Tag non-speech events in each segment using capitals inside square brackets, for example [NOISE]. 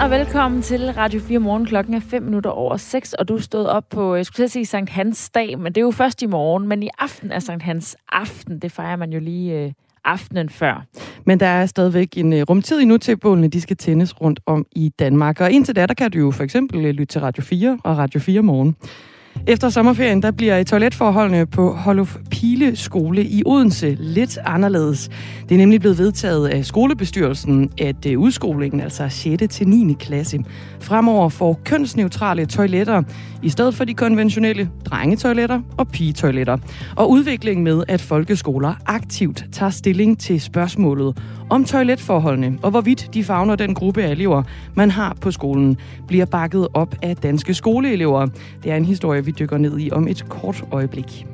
Godmorgen og velkommen til Radio 4 Morgen. Klokken er 5 minutter over 6, og du stod op på, øh, jeg skulle sige Sankt Hans dag, men det er jo først i morgen, men i aften er Sankt Hans aften. Det fejrer man jo lige øh, aftenen før. Men der er stadigvæk en øh, rumtid endnu til, bålene de skal tændes rundt om i Danmark. Og indtil da, der kan du jo for eksempel øh, lytte til Radio 4 og Radio 4 Morgen. Efter sommerferien, der bliver toiletforholdene på Holof Pile Skole i Odense lidt anderledes. Det er nemlig blevet vedtaget af skolebestyrelsen, at øh, udskolingen, altså 6. til 9. klasse, fremover får kønsneutrale toiletter, i stedet for de konventionelle drengetoiletter og pigetoiletter. Og udviklingen med, at folkeskoler aktivt tager stilling til spørgsmålet om toiletforholdene, og hvorvidt de fagner den gruppe af elever, man har på skolen, bliver bakket op af danske skoleelever. Det er en historie, vi dykker ned i om et kort øjeblik.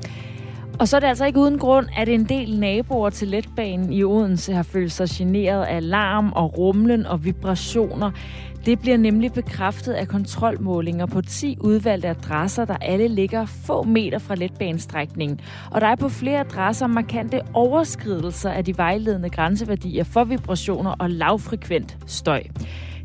Og så er det altså ikke uden grund, at en del naboer til letbanen i Odense har følt sig generet af larm og rumlen og vibrationer. Det bliver nemlig bekræftet af kontrolmålinger på 10 udvalgte adresser, der alle ligger få meter fra letbanestrækningen. Og der er på flere adresser markante overskridelser af de vejledende grænseværdier for vibrationer og lavfrekvent støj.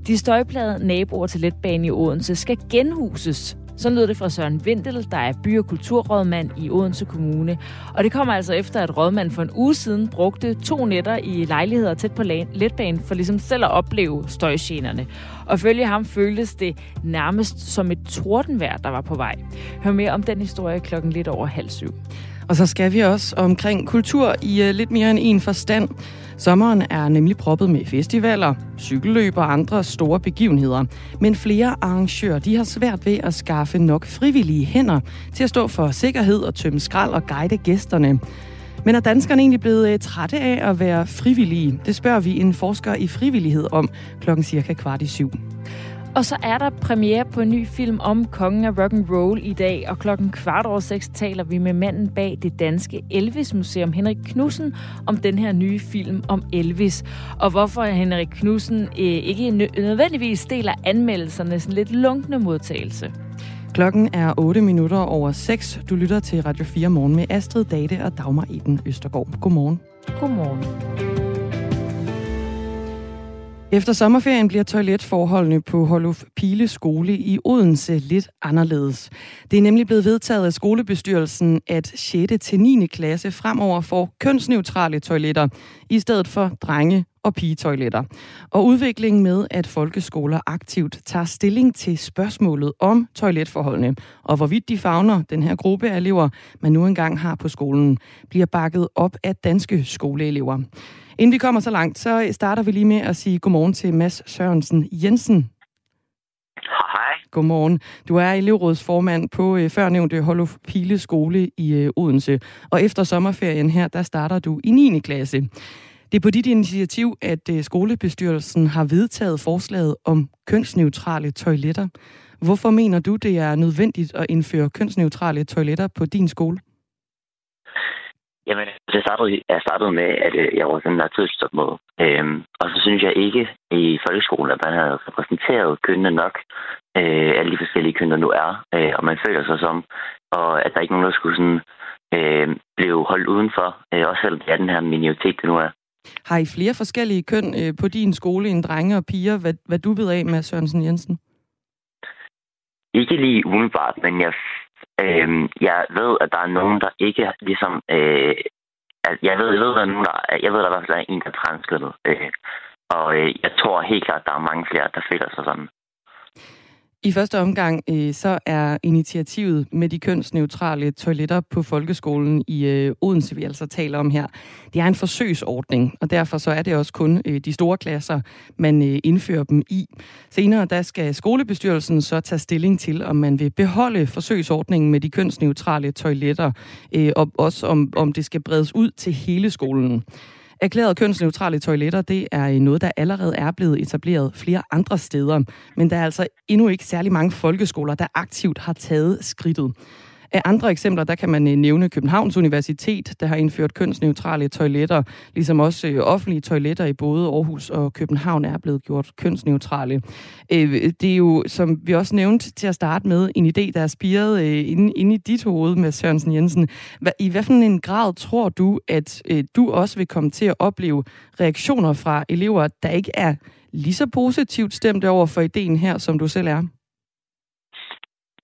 De støjplade naboer til letbanen i Odense skal genhuses, så lød det fra Søren Vindel, der er by- og kulturrådmand i Odense Kommune. Og det kommer altså efter, at rådmanden for en uge siden brugte to nætter i lejligheder tæt på letbanen for ligesom selv at opleve støjgenerne. Og følge ham føltes det nærmest som et tordenvejr, der var på vej. Hør mere om den historie klokken lidt over halv syv. Og så skal vi også omkring kultur i uh, lidt mere end en forstand. Sommeren er nemlig proppet med festivaler, cykelløb og andre store begivenheder. Men flere arrangører de har svært ved at skaffe nok frivillige hænder til at stå for sikkerhed og tømme skrald og guide gæsterne. Men er danskerne egentlig blevet øh, trætte af at være frivillige? Det spørger vi en forsker i frivillighed om klokken cirka kvart i syv. Og så er der premiere på en ny film om kongen af rock and roll i dag, og klokken kvart over seks taler vi med manden bag det danske Elvis Museum, Henrik Knudsen, om den her nye film om Elvis. Og hvorfor Henrik Knudsen øh, ikke nødvendigvis deler anmeldelserne sådan lidt lunkende modtagelse. Klokken er 8 minutter over 6. Du lytter til Radio 4 morgen med Astrid Date og Dagmar Eden Østergaard. Godmorgen. Godmorgen. Efter sommerferien bliver toiletforholdene på Holuf Pile Skole i Odense lidt anderledes. Det er nemlig blevet vedtaget af skolebestyrelsen, at 6. til 9. klasse fremover får kønsneutrale toiletter, i stedet for drenge- og pigetoiletter. Og udviklingen med, at folkeskoler aktivt tager stilling til spørgsmålet om toiletforholdene, og hvorvidt de fagner den her gruppe af elever, man nu engang har på skolen, bliver bakket op af danske skoleelever. Inden vi kommer så langt, så starter vi lige med at sige godmorgen til Mads Sørensen Jensen. Hej. Godmorgen. Du er elevrådsformand på øh, førnævnte Holof Pile Skole i øh, Odense. Og efter sommerferien her, der starter du i 9. klasse. Det er på dit initiativ, at øh, skolebestyrelsen har vedtaget forslaget om kønsneutrale toiletter. Hvorfor mener du, det er nødvendigt at indføre kønsneutrale toiletter på din skole? Jamen, det startede, jeg startede med, at øh, jeg var sådan en naturstopmøde. Øhm, og så synes jeg ikke i folkeskolen, at man havde repræsenteret kønnene nok, øh, alle de forskellige køn, der nu er. Øh, og man føler sig som, og at der ikke nogen, der skulle sådan, øh, blive holdt udenfor. Øh, også selvom det er den her minoritet, det nu er. Har I flere forskellige køn øh, på din skole end drenge og piger? Hvad, hvad du ved af, med Sørensen Jensen? Ikke lige umiddelbart, men jeg Øh, jeg ved, at der er nogen, der ikke ligesom... Øh, jeg ved, jeg ved, at der er nogen, der, jeg ved, at der i hvert fald er en, der er transkønnet. Øh, og øh, jeg tror helt klart, at der er mange flere, der føler sig sådan. I første omgang øh, så er initiativet med de kønsneutrale toiletter på folkeskolen i øh, Odense, vi altså taler om her, det er en forsøgsordning, og derfor så er det også kun øh, de store klasser, man øh, indfører dem i. Senere der skal skolebestyrelsen så tage stilling til, om man vil beholde forsøgsordningen med de kønsneutrale toiletter, øh, og også om, om det skal bredes ud til hele skolen. Erklæret kønsneutrale toiletter, det er øh, noget, der allerede er blevet etableret flere andre steder. Men der er altså endnu ikke særlig mange folkeskoler, der aktivt har taget skridtet. Af andre eksempler, der kan man øh, nævne Københavns Universitet, der har indført kønsneutrale toiletter, ligesom også øh, offentlige toiletter i både Aarhus og København er blevet gjort kønsneutrale. Øh, det er jo, som vi også nævnte til at starte med, en idé, der er spiret inde, inde i dit hoved med Sørensen Jensen. I hvad for en grad tror du, at du også vil komme til at opleve reaktioner fra elever, der ikke er lige så positivt stemt over for ideen her, som du selv er?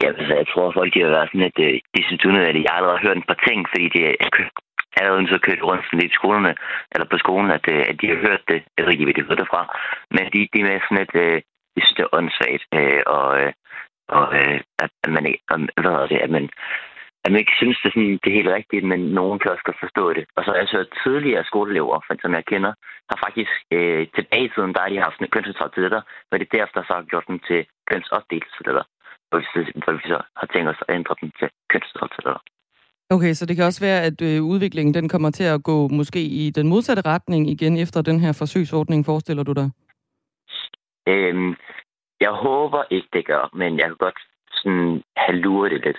Ja, altså, jeg tror, folk de har været sådan lidt de synes at jeg har allerede hørt et par ting, fordi de allerede så kørt rundt sådan lidt i skolerne, eller på skolen, at, uh, at de har hørt det. Jeg ved ikke, hvad de hørte derfra. Men de, de er med sådan lidt, uh, de synes, det er åndssvagt, uh, og, uh, og uh, at, at man ikke, hvad hedder det, at man, at man ikke synes, det er, sådan, det er helt rigtigt, men nogen kan også godt forstå det. Og så har jeg så tidligere skoleelever, som jeg kender, har faktisk øh, tilbage i tiden, der har de haft en kønsneutrale toiletter, men det er derefter så har gjort dem til kønsopdelte toiletter. Hvor vi, så, har tænkt os at ændre dem til toiletter. Okay, så det kan også være, at øh, udviklingen den kommer til at gå måske i den modsatte retning igen efter den her forsøgsordning, forestiller du dig? Øhm, jeg håber ikke, det gør, men jeg kan godt sådan have luret det lidt.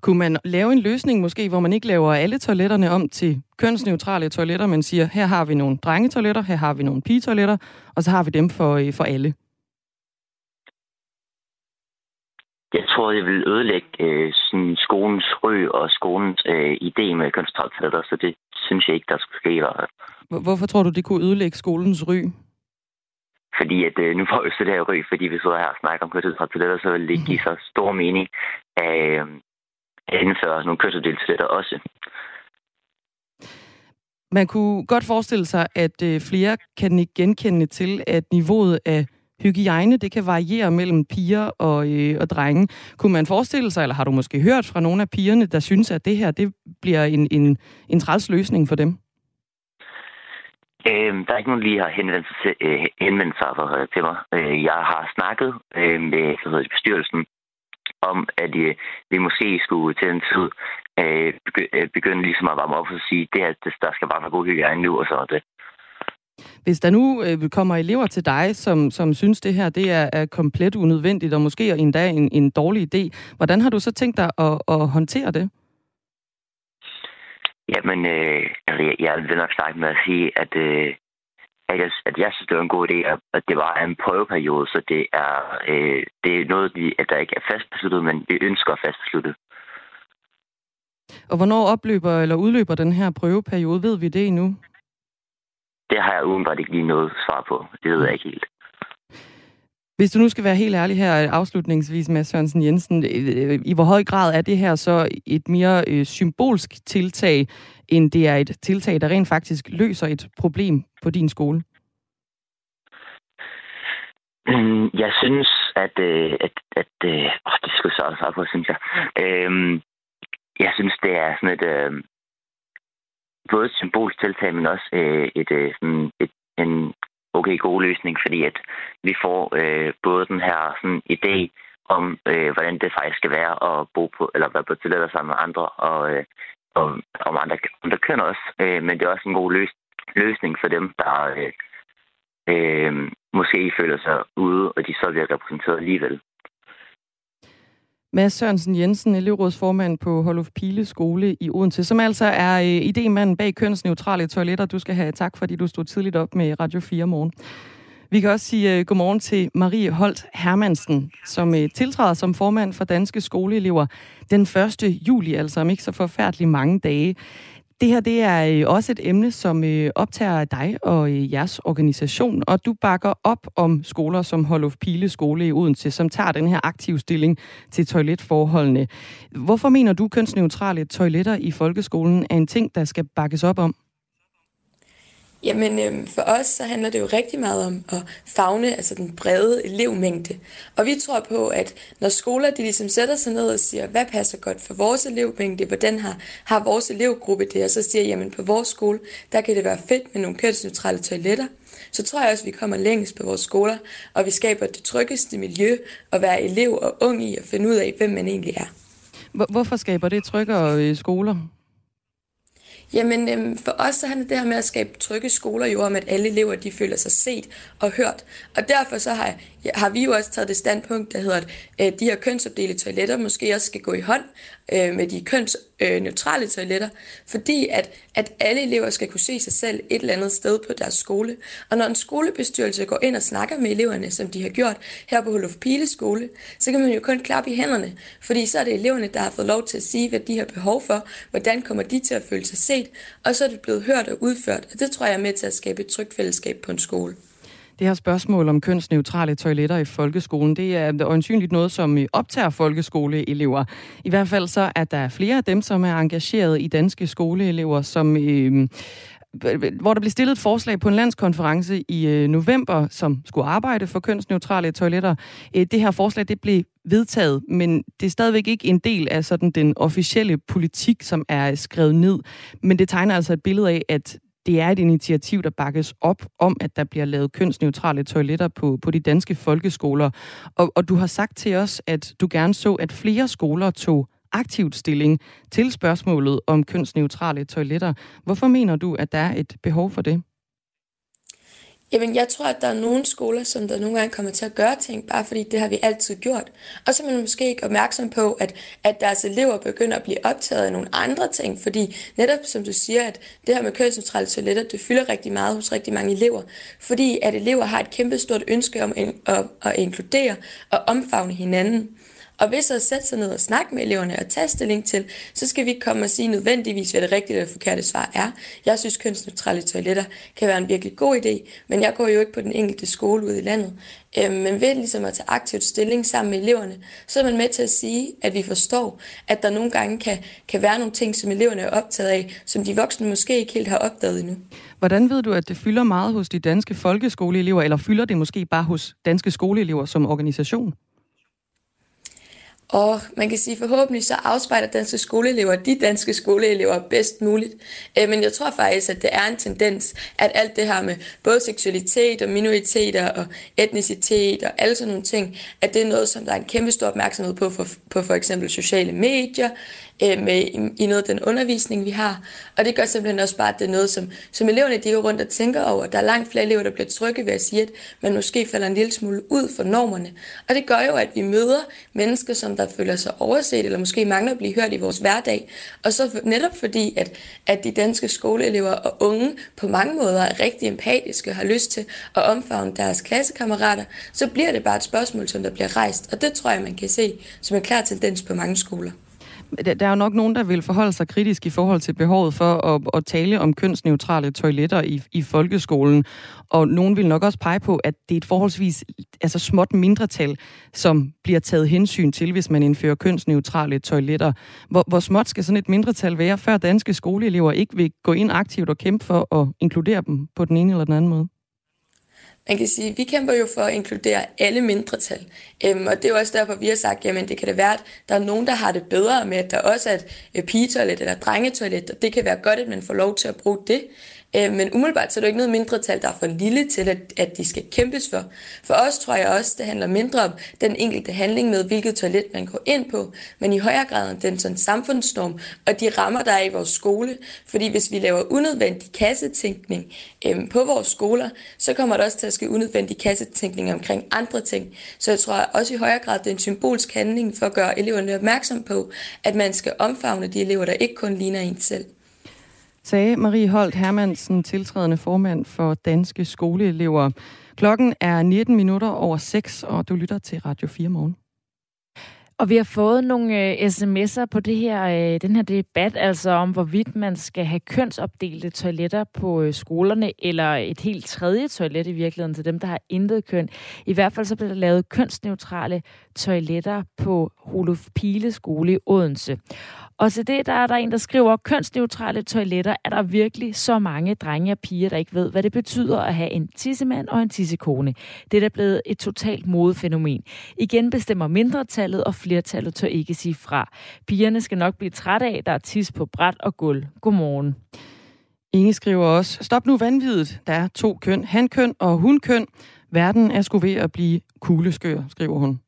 Kunne man lave en løsning måske, hvor man ikke laver alle toiletterne om til kønsneutrale toiletter, men siger, her har vi nogle drengetoiletter, her har vi nogle pigetoiletter, og så har vi dem for, øh, for alle? Jeg tror, det vil ødelægge øh, sådan skolens ry og skolens øh, idé med kønsneutrale så det synes jeg ikke, der skulle ske. Hvorfor tror du, det kunne ødelægge skolens ry? Fordi at, øh, nu får vi så det her ry, fordi vi sidder her og snakker om kønsneutrale så vil det ikke give så stor mening. Øh, indføre nogle kørselsdelssætter også. Man kunne godt forestille sig, at øh, flere kan ikke genkende til, at niveauet af hygiejne, det kan variere mellem piger og, øh, og drenge. Kunne man forestille sig, eller har du måske hørt fra nogle af pigerne, der synes, at det her det bliver en, en, en træls løsning for dem? Øh, der er ikke nogen lige har henvendt sig, øh, henvendt sig for, til mig. Øh, jeg har snakket øh, med hedder, bestyrelsen om, at øh, vi måske skulle til en tid øh, øh, begynde ligesom at varme op og sige, det at der skal bare være god hygiejne nu, og så det. Hvis der nu øh, kommer elever til dig, som, som synes, det her det er, er komplet unødvendigt, og måske endda en, en dårlig idé, hvordan har du så tænkt dig at, at håndtere det? Jamen, øh, altså, jeg, jeg vil nok starte med at sige, at øh, at jeg, at jeg synes, det var en god idé, at det var en prøveperiode, så det er, øh, det er noget, vi, at der ikke er fastbesluttet, men vi ønsker fastbesluttet. Og hvornår opløber eller udløber den her prøveperiode? Ved vi det endnu? Det har jeg udenbart ikke lige noget svar på. Det ved jeg ikke helt. Hvis du nu skal være helt ærlig her afslutningsvis med Sørensen Jensen, øh, i hvor høj grad er det her så et mere øh, symbolsk tiltag, end det er et tiltag, der rent faktisk løser et problem på din skole? [CLEARS THROAT] Jeg synes, at, øh, at, at, åh, det skulle så også på, synes jeg. Øhm, jeg synes, det er sådan et, øh, både et symbolsk tiltag, men også øh, et, øh, et, en okay god løsning, fordi at vi får øh, både den her sådan, idé om, øh, hvordan det faktisk skal være at bo på, eller være på toiletter sammen med andre, og, øh, og om andre, andre køn også. Øh, men det er også en god løs, løsning for dem, der øh, øh, måske føler sig ude, og de så bliver repræsenteret alligevel. Mads Sørensen Jensen, elevrådsformand på Holof Pile Skole i Odense, som altså er øh, idémanden bag kønsneutrale toiletter. Du skal have tak, fordi du stod tidligt op med Radio 4 morgen. Vi kan også sige uh, godmorgen til Marie Holt Hermansen, som uh, tiltræder som formand for Danske Skoleelever den 1. juli, altså om ikke så forfærdeligt mange dage. Det her det er øh, også et emne, som øh, optager dig og øh, jeres organisation, og du bakker op om skoler som Holof Pile Skole i Odense, som tager den her aktive stilling til toiletforholdene. Hvorfor mener du, kønsneutrale toiletter i folkeskolen er en ting, der skal bakkes op om? Jamen øhm, for os så handler det jo rigtig meget om at fagne altså den brede elevmængde. Og vi tror på, at når skoler de ligesom sætter sig ned og siger, hvad passer godt for vores elevmængde, hvordan har, har vores elevgruppe det, og så siger, jamen på vores skole, der kan det være fedt med nogle kønsneutrale toiletter, så tror jeg også, at vi kommer længst på vores skoler, og vi skaber det tryggeste miljø at være elev og ung i og finde ud af, hvem man egentlig er. Hvorfor skaber det tryggere skoler? Jamen, øhm, for os så handler det her med at skabe trygge skoler jo om, at alle elever de føler sig set og hørt. Og derfor så har har vi jo også taget det standpunkt, der hedder, at øh, de her kønsopdelte toiletter måske også skal gå i hånd øh, med de kønsneutrale toiletter, fordi at, at alle elever skal kunne se sig selv et eller andet sted på deres skole. Og når en skolebestyrelse går ind og snakker med eleverne, som de har gjort her på Holof Pile skole, så kan man jo kun klappe i hænderne, fordi så er det eleverne, der har fået lov til at sige, hvad de har behov for, hvordan kommer de til at føle sig set, og så er det blevet hørt og udført. Og det tror jeg er med til at skabe et trygt fællesskab på en skole. Det her spørgsmål om kønsneutrale toiletter i folkeskolen, det er øjensynligt noget, som optager folkeskoleelever. I hvert fald så er der flere af dem, som er engageret i danske skoleelever, som øh, hvor der blev stillet et forslag på en landskonference i øh, november, som skulle arbejde for kønsneutrale toiletter. Øh, det her forslag det blev vedtaget, men det er stadigvæk ikke en del af sådan den officielle politik, som er skrevet ned. Men det tegner altså et billede af, at det er et initiativ, der bakkes op om, at der bliver lavet kønsneutrale toiletter på, på de danske folkeskoler. Og, og du har sagt til os, at du gerne så, at flere skoler tog aktivt stilling til spørgsmålet om kønsneutrale toiletter. Hvorfor mener du, at der er et behov for det? Jamen, jeg tror, at der er nogle skoler, som der nogle gange kommer til at gøre ting, bare fordi det har vi altid gjort. Og så er man måske ikke opmærksom på, at, at deres elever begynder at blive optaget af nogle andre ting, fordi netop som du siger, at det her med kønsneutrale toiletter, det fylder rigtig meget hos rigtig mange elever, fordi at elever har et kæmpestort ønske om at, at, at inkludere og omfavne hinanden. Og hvis at sætte sig ned og snakke med eleverne og tage stilling til, så skal vi ikke komme og sige nødvendigvis, hvad det rigtige eller forkerte svar er. Jeg synes, kønsneutrale toiletter kan være en virkelig god idé, men jeg går jo ikke på den enkelte skole ude i landet. Øhm, men ved ligesom at tage aktivt stilling sammen med eleverne, så er man med til at sige, at vi forstår, at der nogle gange kan, kan være nogle ting, som eleverne er optaget af, som de voksne måske ikke helt har opdaget endnu. Hvordan ved du, at det fylder meget hos de danske folkeskoleelever, eller fylder det måske bare hos danske skoleelever som organisation? Og man kan sige, forhåbentlig så afspejler danske skoleelever de danske skoleelever bedst muligt. Øh, men jeg tror faktisk, at det er en tendens, at alt det her med både seksualitet og minoriteter og etnicitet og alle sådan nogle ting, at det er noget, som der er en kæmpe stor opmærksomhed på for, på for eksempel sociale medier, øh, med i, i noget af den undervisning, vi har. Og det gør simpelthen også bare, at det er noget, som, som eleverne de går rundt og tænker over. Der er langt flere elever, der bliver trygge ved at sige, at man måske falder en lille smule ud for normerne. Og det gør jo, at vi møder mennesker, som der føler sig overset, eller måske mangler at blive hørt i vores hverdag. Og så netop fordi, at, at de danske skoleelever og unge på mange måder er rigtig empatiske og har lyst til at omfavne deres klassekammerater, så bliver det bare et spørgsmål, som der bliver rejst. Og det tror jeg, man kan se som en klar tendens på mange skoler der er jo nok nogen, der vil forholde sig kritisk i forhold til behovet for at, at tale om kønsneutrale toiletter i, i folkeskolen. Og nogen vil nok også pege på, at det er et forholdsvis altså småt mindretal, som bliver taget hensyn til, hvis man indfører kønsneutrale toiletter. Hvor, hvor småt skal sådan et mindretal være, før danske skoleelever ikke vil gå ind aktivt og kæmpe for at inkludere dem på den ene eller den anden måde? Man kan sige, at vi kæmper jo for at inkludere alle mindretal. Øhm, og det er jo også derfor, vi har sagt, jamen det kan det være, at der er nogen, der har det bedre med, at der også er et pigetoilet eller drengetoilet, og det kan være godt, at man får lov til at bruge det. Øh, men umiddelbart så er det jo ikke noget mindretal, der er for lille til, at, at de skal kæmpes for. For os tror jeg også, det handler mindre om den enkelte handling med, hvilket toilet man går ind på, men i højere grad om den sådan samfundsnorm og de rammer, der er i vores skole. Fordi hvis vi laver unødvendig kassetænkning øh, på vores skoler, så kommer der også til at ske unødvendig kassetænkning omkring andre ting. Så jeg tror også i højere grad, det er en symbolsk handling for at gøre eleverne opmærksom på, at man skal omfavne de elever, der ikke kun ligner en selv sagde Marie Holt Hermansen, tiltrædende formand for Danske Skoleelever. Klokken er 19 minutter over 6, og du lytter til Radio 4 morgen. Og vi har fået nogle øh, sms'er på det her, øh, den her debat, altså om hvorvidt man skal have kønsopdelte toiletter på øh, skolerne, eller et helt tredje toilet i virkeligheden til dem, der har intet køn. I hvert fald så bliver der lavet kønsneutrale toiletter på Holof Pile skole i Odense. Og til det, der er der en, der skriver, kønsneutrale toiletter er der virkelig så mange drenge og piger, der ikke ved, hvad det betyder at have en tissemand og en tissekone. Det er da blevet et totalt modefænomen. Igen bestemmer mindretallet, og flertallet tør ikke sige fra. Pigerne skal nok blive trætte af, der er tis på bræt og gulv. Godmorgen. Inge skriver også, stop nu vanvittigt. Der er to køn, hankøn og hunkøn. Verden er sgu ved at blive kugleskør, skriver hun.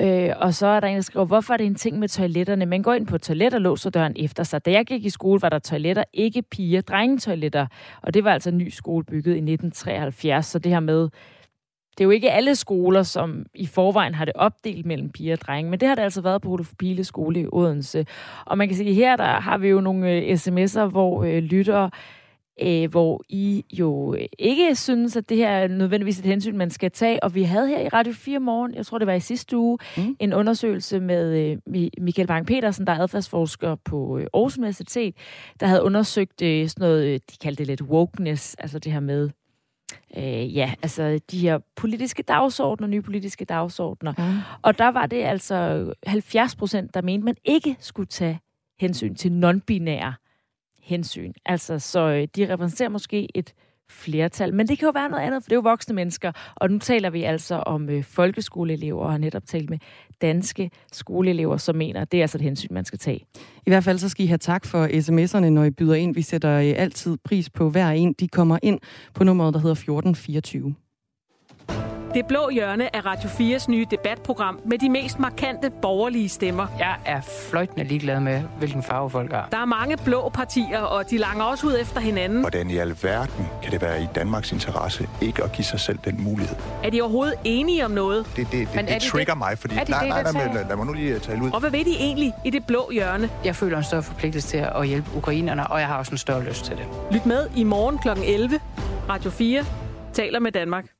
Øh, og så er der en, der skriver, hvorfor er det en ting med toiletterne? Man går ind på toilet og låser døren efter sig. Da jeg gik i skole, var der toiletter, ikke piger, drengetoiletter. Og det var altså en ny skole bygget i 1973, så det her med det er jo ikke alle skoler, som i forvejen har det opdelt mellem piger og drenge, men det har det altså været på Rudolf Pile skole i Odense. Og man kan sige, her der har vi jo nogle øh, sms'er, hvor øh, lyttere øh, hvor I jo ikke synes, at det her er nødvendigvis et hensyn, man skal tage. Og vi havde her i Radio 4 morgen, jeg tror det var i sidste uge, mm. en undersøgelse med øh, Michael Bang-Petersen, der er adfærdsforsker på øh, Aarhus Universitet, der havde undersøgt øh, sådan noget, øh, de kaldte det lidt wokeness, altså det her med øh, ja, altså de her politiske dagsordner, nye politiske dagsordner. Mm. Og der var det altså 70 procent, der mente, man ikke skulle tage hensyn til non-binære hensyn. Altså, så øh, de repræsenterer måske et flertal. Men det kan jo være noget andet, for det er jo voksne mennesker. Og nu taler vi altså om øh, folkeskoleelever, og har netop talt med danske skoleelever, som mener, at det er altså et hensyn, man skal tage. I hvert fald så skal I have tak for sms'erne, når I byder ind. Vi sætter øh, altid pris på hver en. De kommer ind på nummeret, der hedder 1424. Det blå hjørne er Radio 4's nye debatprogram med de mest markante borgerlige stemmer. Jeg er fløjtende ligeglad med, hvilken farve folk har. Der er mange blå partier, og de langer også ud efter hinanden. Hvordan i alverden kan det være i Danmarks interesse ikke at give sig selv den mulighed? Er de overhovedet enige om noget? Det, det, det, det trigger det? mig, fordi... Er de nej, det, nej, nej, nej, lad, lad mig nu lige tale ud. Og hvad ved de egentlig i det blå hjørne? Jeg føler en større forpligtelse til at hjælpe ukrainerne, og jeg har også en større lyst til det. Lyt med i morgen kl. 11. Radio 4 taler med Danmark.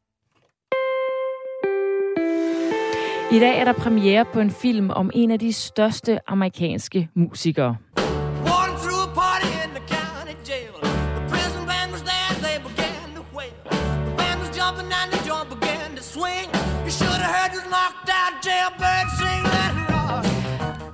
I dag er der premiere på en film om en af de største amerikanske musikere.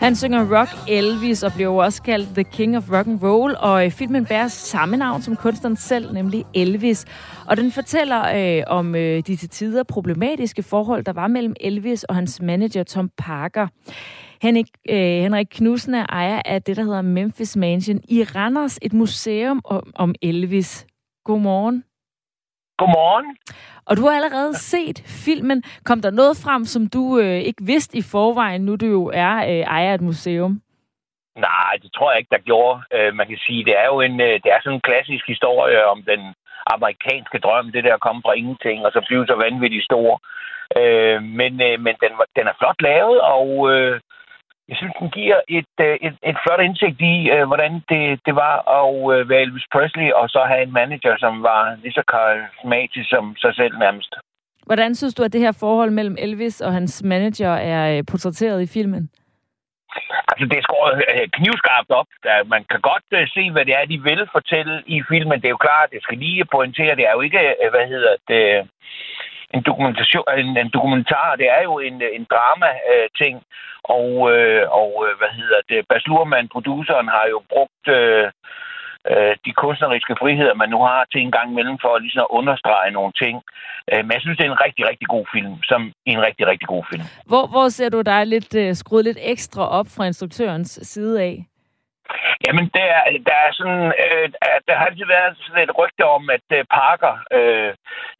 Han synger rock Elvis og bliver også kaldt The King of Rock and Roll, og øh, filmen bærer samme navn som kunstneren selv, nemlig Elvis. Og den fortæller øh, om øh, de til tider problematiske forhold, der var mellem Elvis og hans manager Tom Parker. Henrik, øh, Henrik Knudsen er ejer af det, der hedder Memphis Mansion i Randers, et museum om, om Elvis. Godmorgen. Godmorgen. Og du har allerede set filmen. Kom der noget frem, som du øh, ikke vidste i forvejen, nu du jo er øh, ejer af et museum? Nej, det tror jeg ikke, der gjorde. Øh, man kan sige, det er jo en, øh, det er sådan en klassisk historie om den amerikanske drøm, det der at komme fra ingenting, og så blive så vanvittigt stor. Øh, men øh, men den, den er flot lavet, og øh, jeg synes, den giver et, øh, et, et flot indsigt i, øh, hvordan det, det var at øh, være Elvis Presley, og så have en manager, som var lige så karismatisk som sig selv nærmest. Hvordan synes du, at det her forhold mellem Elvis og hans manager er portrætteret i filmen? Altså, det er skåret knivskarpt op. Man kan godt se, hvad det er, de vil fortælle i filmen. Det er jo klart, det skal lige pointere, det er jo ikke, hvad hedder det, en, dokumentation, en, en dokumentar. Det er jo en, en drama-ting. Øh, og, øh, og øh, hvad hedder det, Bas Luhrmann, produceren, har jo brugt... Øh, øh, de kunstneriske friheder, man nu har til en gang imellem for at, ligesom at understrege nogle ting. Men jeg synes, det er en rigtig, rigtig god film, som en rigtig, rigtig god film. Hvor, hvor ser du dig lidt skruet lidt ekstra op fra instruktørens side af? Jamen, der, der er sådan, øh, der har altid været sådan et rygte om, at øh, Parker, øh,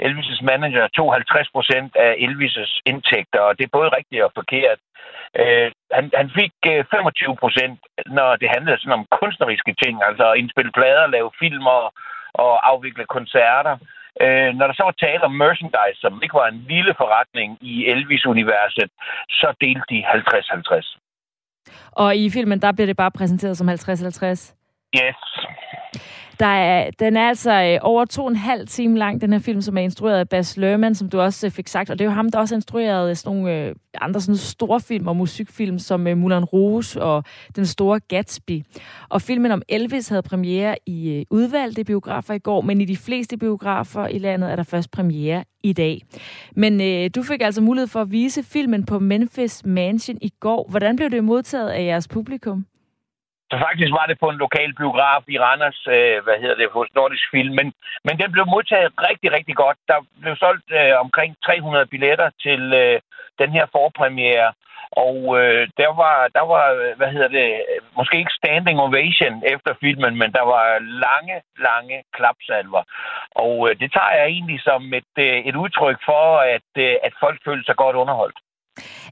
Elvis' manager, tog 50 procent af Elvis' indtægter, og det er både rigtigt og forkert. Øh, han, han fik øh, 25 procent, når det handlede sådan om kunstneriske ting, altså at indspille plader, lave film og, og afvikle koncerter. Øh, når der så var tale om merchandise, som ikke var en lille forretning i Elvis-universet, så delte de 50-50. Og i filmen, der bliver det bare præsenteret som 50-50. Yes. Der er, den er altså øh, over to og en halv time lang, den her film, som er instrueret af Bas Lerman, som du også øh, fik sagt. Og det er jo ham, der også har instrueret øh, sådan nogle andre sådan store film og musikfilm, som Mulan Moulin Rouge og Den Store Gatsby. Og filmen om Elvis havde premiere i udvalgte biografer i går, men i de fleste biografer i landet er der først premiere i dag. Men øh, du fik altså mulighed for at vise filmen på Memphis Mansion i går. Hvordan blev det modtaget af jeres publikum? Så faktisk var det på en lokal biograf i Randers, øh, hvad hedder det, hos Nordisk Film. Men, men den blev modtaget rigtig, rigtig godt. Der blev solgt øh, omkring 300 billetter til øh, den her forpremiere. Og øh, der var, der var, hvad hedder det, måske ikke standing ovation efter filmen, men der var lange, lange klapsalver. Og øh, det tager jeg egentlig som et, øh, et udtryk for, at, øh, at folk føler sig godt underholdt.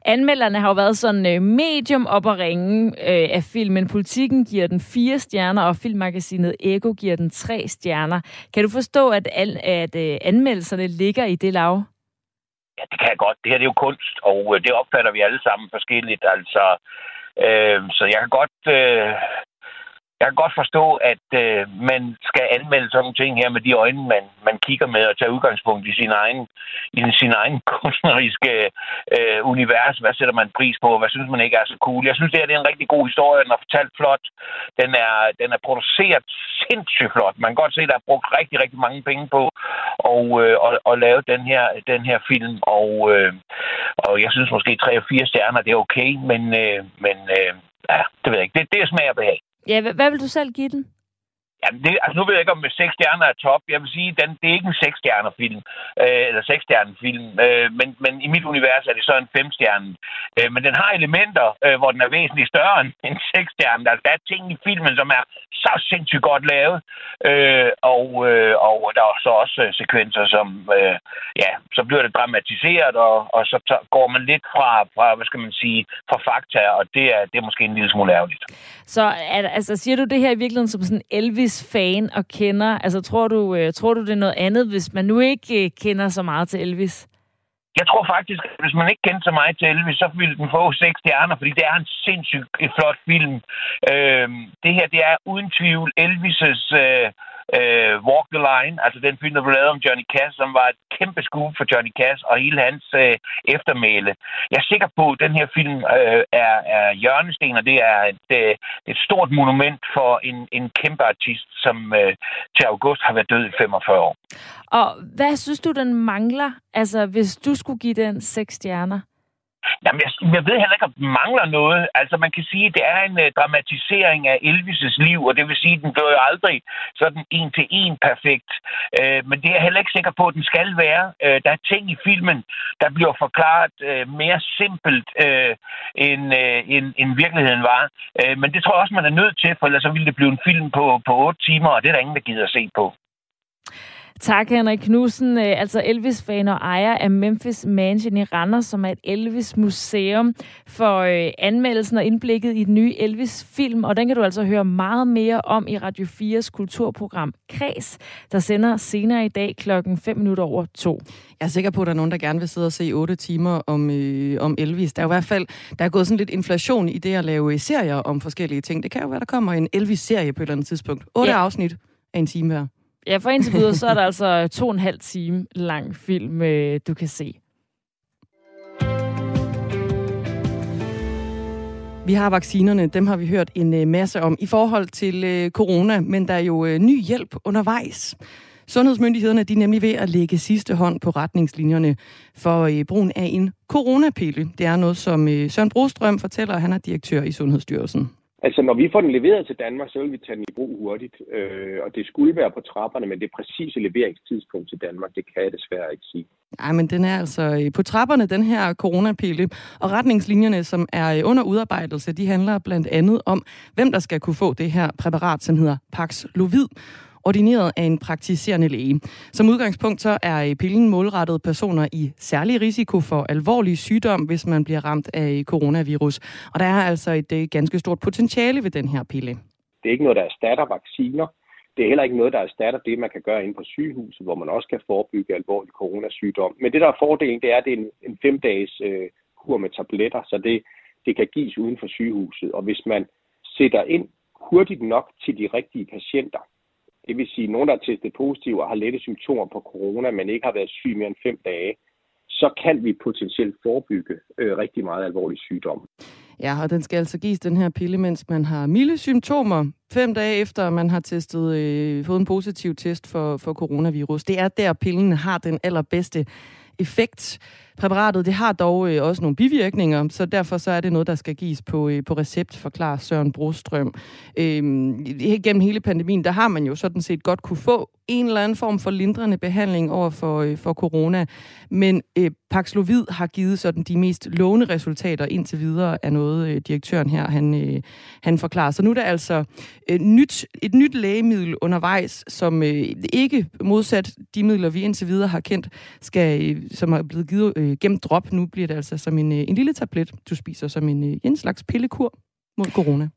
Anmelderne har jo været sådan øh, medium op at ringe øh, af filmen. Politikken giver den fire stjerner, og filmmagasinet Ego giver den tre stjerner. Kan du forstå, at, al, at øh, anmeldelserne ligger i det lav? ja, det kan jeg godt. Det her det er jo kunst, og øh, det opfatter vi alle sammen forskelligt. Altså, øh, så jeg kan godt... Øh, jeg kan godt forstå, at øh, man skal anmelde sådan nogle ting her med de øjne, man, man kigger med og tage udgangspunkt i sin egen, i sin egen [LAUGHS] kunstneriske øh, univers. Hvad sætter man pris på? Hvad synes man ikke er så cool? Jeg synes, det her det er en rigtig god historie. Den er fortalt flot. Den er, den er produceret sindssygt flot. Man kan godt se, at der er brugt rigtig, rigtig mange penge på og, øh, og, og lave den her, den her film. Og, øh, og jeg synes måske 3 og 4 stjerner, det er okay, men, øh, men øh, ja, det ved jeg ikke. Det, det er smag og behag. Ja, hvad, hvad vil du selv give den? Jamen, det, altså nu ved jeg ikke, om med seks stjerner er top. Jeg vil sige, den, det er ikke en seks stjerner film, øh, eller seks stjerner film, øh, men, men i mit univers er det så en fem stjerne. Øh, men den har elementer, øh, hvor den er væsentligt større end en seks. Altså, der er ting i filmen, som er så sindssygt godt lavet, øh, og, øh, og der er så også øh, sekvenser, som, øh, ja, så bliver det dramatiseret, og, og så går man lidt fra, fra, hvad skal man sige, fra fakta, og det er, det er måske en lille smule ærgerligt. Så altså, siger du det her i virkeligheden som sådan Elvis Elvis-fan og kender? Altså, tror du, øh, tror du, det er noget andet, hvis man nu ikke øh, kender så meget til Elvis? Jeg tror faktisk, at hvis man ikke kendte så meget til Elvis, så ville den få seks stjerner, fordi det er en sindssygt flot film. Øh, det her, det er uden tvivl Elvis' øh, øh, Walk the Line, altså den film, der blev lavet om Johnny Cash, som var et kæmpe skub for Johnny Cash og hele hans øh, eftermæle. Jeg er sikker på, at den her film øh, er, er hjørnesten, og det er et, øh, et stort monument for en, en kæmpe artist, som øh, til august har været død i 45 år. Og hvad synes du, den mangler, altså hvis du skulle give den seks stjerner? Jamen, jeg, jeg ved heller ikke, om den mangler noget. Altså, man kan sige, at det er en uh, dramatisering af Elvis' liv, og det vil sige, at den bliver jo aldrig sådan en til en perfekt. Uh, men det er jeg heller ikke sikker på, at den skal være. Uh, der er ting i filmen, der bliver forklaret uh, mere simpelt, uh, end, uh, end, end virkeligheden var. Uh, men det tror jeg også, man er nødt til, for ellers så ville det blive en film på, på 8 timer, og det er der ingen, der gider at se på. Tak, Henrik Knudsen, øh, altså Elvis-fan og ejer af Memphis Mansion i Randers, som er et Elvis-museum for øh, anmeldelsen og indblikket i den nye Elvis-film. Og den kan du altså høre meget mere om i Radio 4's kulturprogram Kreds, der sender senere i dag klokken 5 minutter over to. Jeg er sikker på, at der er nogen, der gerne vil sidde og se 8 timer om, øh, om Elvis. Der er jo i hvert fald der er gået sådan lidt inflation i det at lave serier om forskellige ting. Det kan jo være, der kommer en Elvis-serie på et eller andet tidspunkt. 8 ja. afsnit af en time hver. Ja, for indtil videre, så er der altså to og en halv time lang film, øh, du kan se. Vi har vaccinerne, dem har vi hørt en øh, masse om i forhold til øh, corona, men der er jo øh, ny hjælp undervejs. Sundhedsmyndighederne de er nemlig ved at lægge sidste hånd på retningslinjerne for øh, brugen af en coronapille. Det er noget, som øh, Søren Brostrøm fortæller, han er direktør i Sundhedsstyrelsen. Altså, når vi får den leveret til Danmark, så vil vi tage den i brug hurtigt. Øh, og det skulle være på trapperne, men det præcise leveringstidspunkt til Danmark, det kan jeg desværre ikke sige. Nej, men den er altså øh, på trapperne, den her coronapille. Og retningslinjerne, som er øh, under udarbejdelse, de handler blandt andet om, hvem der skal kunne få det her præparat, som hedder Paxlovid ordineret af en praktiserende læge. Som udgangspunkt så er øh, pillen målrettet personer i særlig risiko for alvorlig sygdom, hvis man bliver ramt af øh, coronavirus. Og der er altså et øh, ganske stort potentiale ved den her pille. Det er ikke noget, der erstatter vacciner. Det er heller ikke noget, der erstatter det, man kan gøre inde på sygehuset, hvor man også kan forebygge alvorlig coronasygdom. Men det, der er fordelen, det er, at det er en, en fem-dages øh, kur med tabletter, så det, det kan gives uden for sygehuset. Og hvis man sætter ind hurtigt nok til de rigtige patienter, det vil sige, at nogen, der er testet positiv og har lette symptomer på corona, men ikke har været syg mere end fem dage, så kan vi potentielt forebygge øh, rigtig meget alvorlig sygdom. Ja, og den skal altså gives den her pille, mens man har milde symptomer, fem dage efter man har testet, øh, fået en positiv test for, for coronavirus. Det er der, pillen har den allerbedste effekt. Præparatet det har dog øh, også nogle bivirkninger, så derfor så er det noget, der skal gives på, øh, på recept, forklarer Søren Brostrøm. Øh, gennem hele pandemien, der har man jo sådan set godt kunne få en eller anden form for lindrende behandling over for, øh, for corona, men øh, Paxlovid har givet sådan de mest lovende resultater indtil videre af noget, øh, direktøren her han, øh, han forklarer. Så nu er der altså øh, nyt, et nyt lægemiddel undervejs, som øh, ikke modsat de midler, vi indtil videre har kendt, skal, øh, som er blevet givet øh, Øh, gennem drop. Nu bliver det altså som en, øh, en lille tablet, du spiser som en, øh, en slags pillekur mod corona.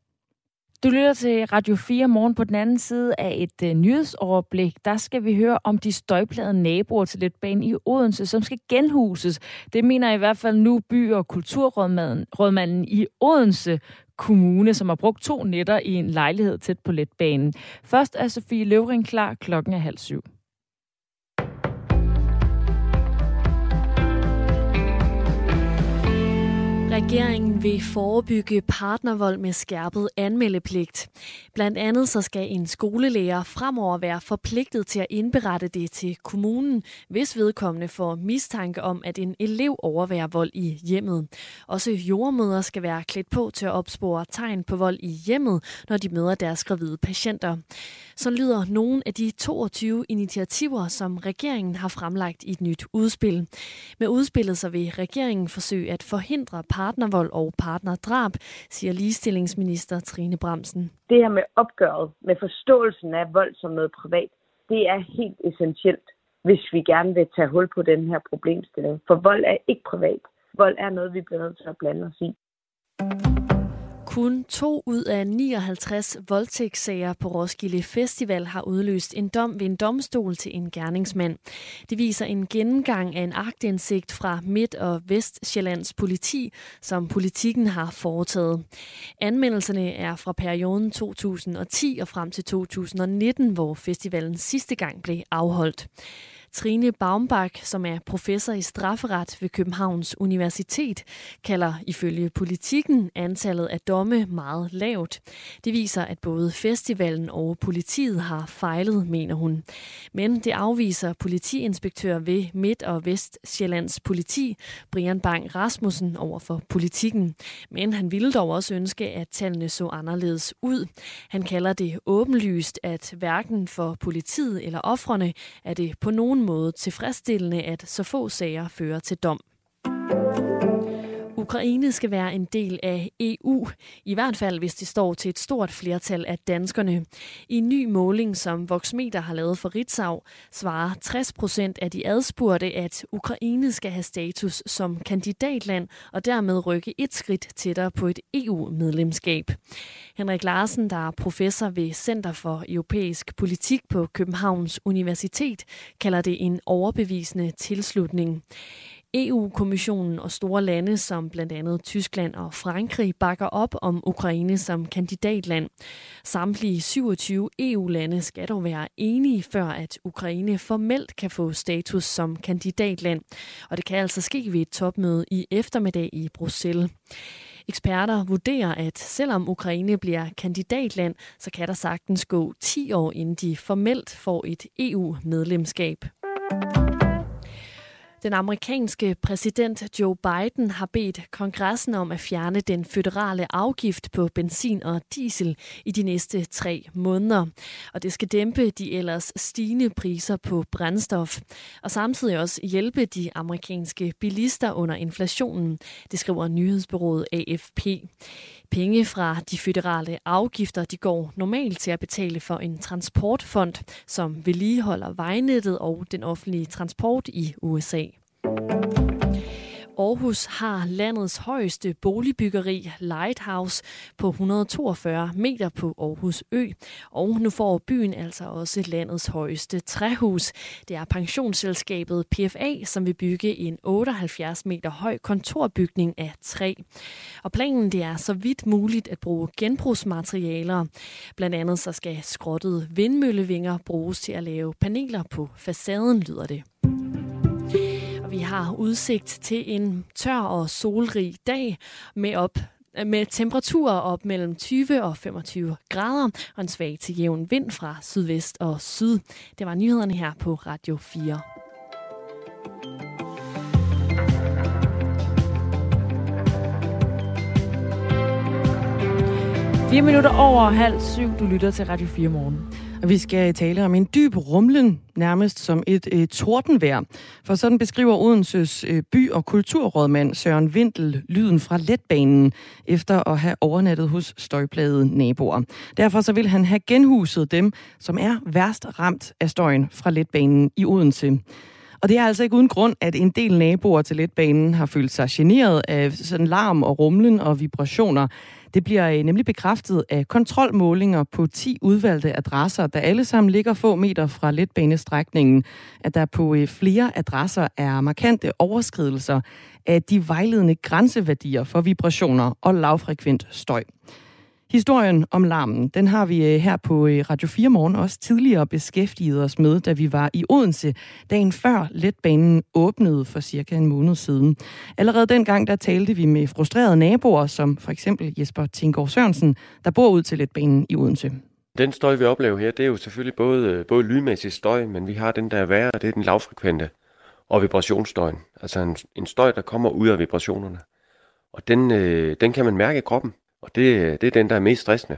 Du lytter til Radio 4 morgen på den anden side af et øh, nyhedsoverblik. Der skal vi høre om de støjplade naboer til letbanen i Odense, som skal genhuses. Det mener i hvert fald nu by- og kulturrådmanden i Odense Kommune, som har brugt to nætter i en lejlighed tæt på letbanen. Først er Sofie Løvring klar klokken er halv syv. Regeringen vil forebygge partnervold med skærpet anmeldepligt. Blandt andet så skal en skolelærer fremover være forpligtet til at indberette det til kommunen, hvis vedkommende får mistanke om, at en elev overværer vold i hjemmet. Også jordmøder skal være klædt på til at opspore tegn på vold i hjemmet, når de møder deres gravide patienter. Så lyder nogle af de 22 initiativer, som regeringen har fremlagt i et nyt udspil. Med udspillet så vil regeringen forsøge at forhindre partnervold og partnerdrab, siger ligestillingsminister Trine Bremsen. Det her med opgøret, med forståelsen af vold som noget privat, det er helt essentielt, hvis vi gerne vil tage hul på den her problemstilling. For vold er ikke privat. Vold er noget, vi bliver nødt til at blande os i. Kun to ud af 59 voldtægtssager på Roskilde Festival har udløst en dom ved en domstol til en gerningsmand. Det viser en gennemgang af en agtindsigt fra Midt- og Vestjyllands politi, som politikken har foretaget. Anmeldelserne er fra perioden 2010 og frem til 2019, hvor festivalen sidste gang blev afholdt. Trine Baumbach, som er professor i strafferet ved Københavns Universitet, kalder ifølge politikken antallet af domme meget lavt. Det viser, at både festivalen og politiet har fejlet, mener hun. Men det afviser politiinspektør ved Midt- og Vestjyllands politi, Brian Bang Rasmussen, over for politikken. Men han ville dog også ønske, at tallene så anderledes ud. Han kalder det åbenlyst, at hverken for politiet eller offrene er det på nogen måde tilfredsstillende, at så få sager fører til dom. Ukraine skal være en del af EU, i hvert fald hvis det står til et stort flertal af danskerne. I en ny måling, som Voxmeter har lavet for Ritzau, svarer 60 procent af de adspurgte, at Ukraine skal have status som kandidatland og dermed rykke et skridt tættere på et EU-medlemskab. Henrik Larsen, der er professor ved Center for Europæisk Politik på Københavns Universitet, kalder det en overbevisende tilslutning. EU-kommissionen og store lande som blandt andet Tyskland og Frankrig bakker op om Ukraine som kandidatland. Samtlige 27 EU-lande skal dog være enige før, at Ukraine formelt kan få status som kandidatland. Og det kan altså ske ved et topmøde i eftermiddag i Bruxelles. Eksperter vurderer, at selvom Ukraine bliver kandidatland, så kan der sagtens gå 10 år, inden de formelt får et EU-medlemskab. Den amerikanske præsident Joe Biden har bedt kongressen om at fjerne den føderale afgift på benzin og diesel i de næste tre måneder. Og det skal dæmpe de ellers stigende priser på brændstof. Og samtidig også hjælpe de amerikanske bilister under inflationen, det skriver nyhedsbyrået AFP. Penge fra de føderale afgifter de går normalt til at betale for en transportfond, som vedligeholder vejnettet og den offentlige transport i USA. Aarhus har landets højeste boligbyggeri, Lighthouse, på 142 meter på Aarhus Ø. Og nu får byen altså også landets højeste træhus. Det er pensionsselskabet PFA, som vil bygge en 78 meter høj kontorbygning af træ. Og planen det er så vidt muligt at bruge genbrugsmaterialer. Blandt andet så skal skrottede vindmøllevinger bruges til at lave paneler på facaden, lyder det. Har udsigt til en tør og solrig dag med op med temperaturer op mellem 20 og 25 grader og en svag til jævn vind fra sydvest og syd. Det var nyhederne her på Radio 4. Fire minutter over halv syv. Du lytter til Radio 4 morgen. Vi skal tale om en dyb rumlen, nærmest som et øh, tordenvejr. For sådan beskriver Odenses øh, by- og kulturrådmand Søren Vindel lyden fra letbanen, efter at have overnattet hos støjplade naboer. Derfor så vil han have genhuset dem, som er værst ramt af støjen fra letbanen i Odense. Og det er altså ikke uden grund, at en del naboer til letbanen har følt sig generet af sådan larm og rumlen og vibrationer. Det bliver øh, nemlig bekræftet af kontrolmålinger på 10 udvalgte adresser, der alle sammen ligger få meter fra letbanestrækningen, at der på øh, flere adresser er markante overskridelser af de vejledende grænseværdier for vibrationer og lavfrekvent støj. Historien om larmen, den har vi øh, her på øh, Radio 4 Morgen også tidligere beskæftiget os med, da vi var i Odense, dagen før letbanen åbnede for cirka en måned siden. Allerede dengang, der talte vi med frustrerede naboer, som for eksempel Jesper Tinggaard Sørensen, der bor ud til letbanen i Odense. Den støj, vi oplever her, det er jo selvfølgelig både, øh, både lydmæssig støj, men vi har den, der er værre, det er den lavfrekvente og vibrationsstøjen. Altså en, en støj, der kommer ud af vibrationerne. Og den, øh, den kan man mærke i kroppen. Og det, det er den, der er mest stressende.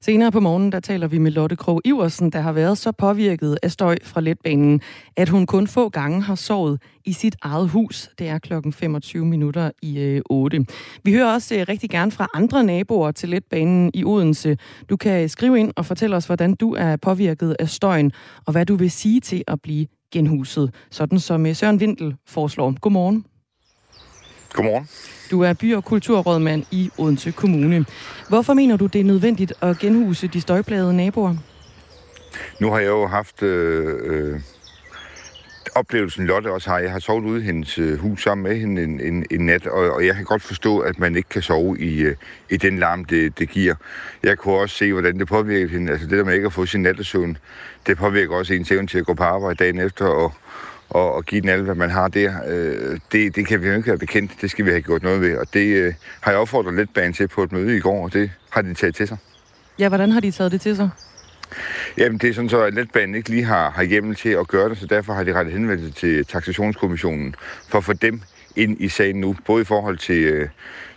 Senere på morgenen, der taler vi med Lotte Krog Iversen, der har været så påvirket af støj fra letbanen, at hun kun få gange har sovet i sit eget hus. Det er klokken 25 minutter i øh, 8. Vi hører også øh, rigtig gerne fra andre naboer til letbanen i Odense. Du kan skrive ind og fortælle os, hvordan du er påvirket af støjen, og hvad du vil sige til at blive genhuset, sådan som øh, Søren Vindel foreslår. Godmorgen. Godmorgen. Du er by- og kulturrådmand i Odense Kommune. Hvorfor mener du, det er nødvendigt at genhuse de støjplagede naboer? Nu har jeg jo haft øh, øh, oplevelsen, Lotte også har. Jeg har sovet ude i hendes øh, hus sammen med hende en, en, en nat, og, og jeg kan godt forstå, at man ikke kan sove i, øh, i den larm, det, det giver. Jeg kunne også se, hvordan det påvirker hende. Altså det der med ikke at få sin nattesøvn, det påvirker også ens evne til at gå på arbejde dagen efter og, og, og give den alle, hvad man har der. Øh, det, det kan vi jo ikke være bekendt. Det skal vi have gjort noget ved. Og det øh, har jeg opfordret lidt banen til på et møde i går, og det har de taget til sig. Ja, hvordan har de taget det til sig? Jamen, det er sådan så, at letbanen ikke lige har, har hjemmel til at gøre det, så derfor har de rettet henvendelse til taxationskommissionen for at få dem ind i sagen nu, både i forhold til, øh,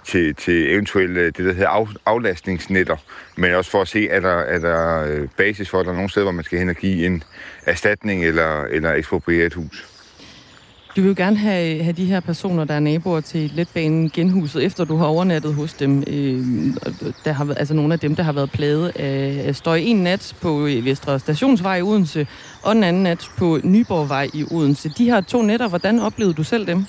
til, til eventuelle øh, det, der hedder af, aflastningsnetter, men også for at se, er der, er der øh, basis for, at der er nogle steder, hvor man skal hen og give en erstatning eller, eller ekspropriere et hus. Du vil jo gerne have, have de her personer, der er naboer til letbanen, genhuset, efter du har overnattet hos dem. Øh, der har, altså nogle af dem, der har været plaget af, af støj. En nat på øh, Vestre Stationsvej i Odense, og den anden nat på Nyborgvej i Odense. De her to netter, hvordan oplevede du selv dem?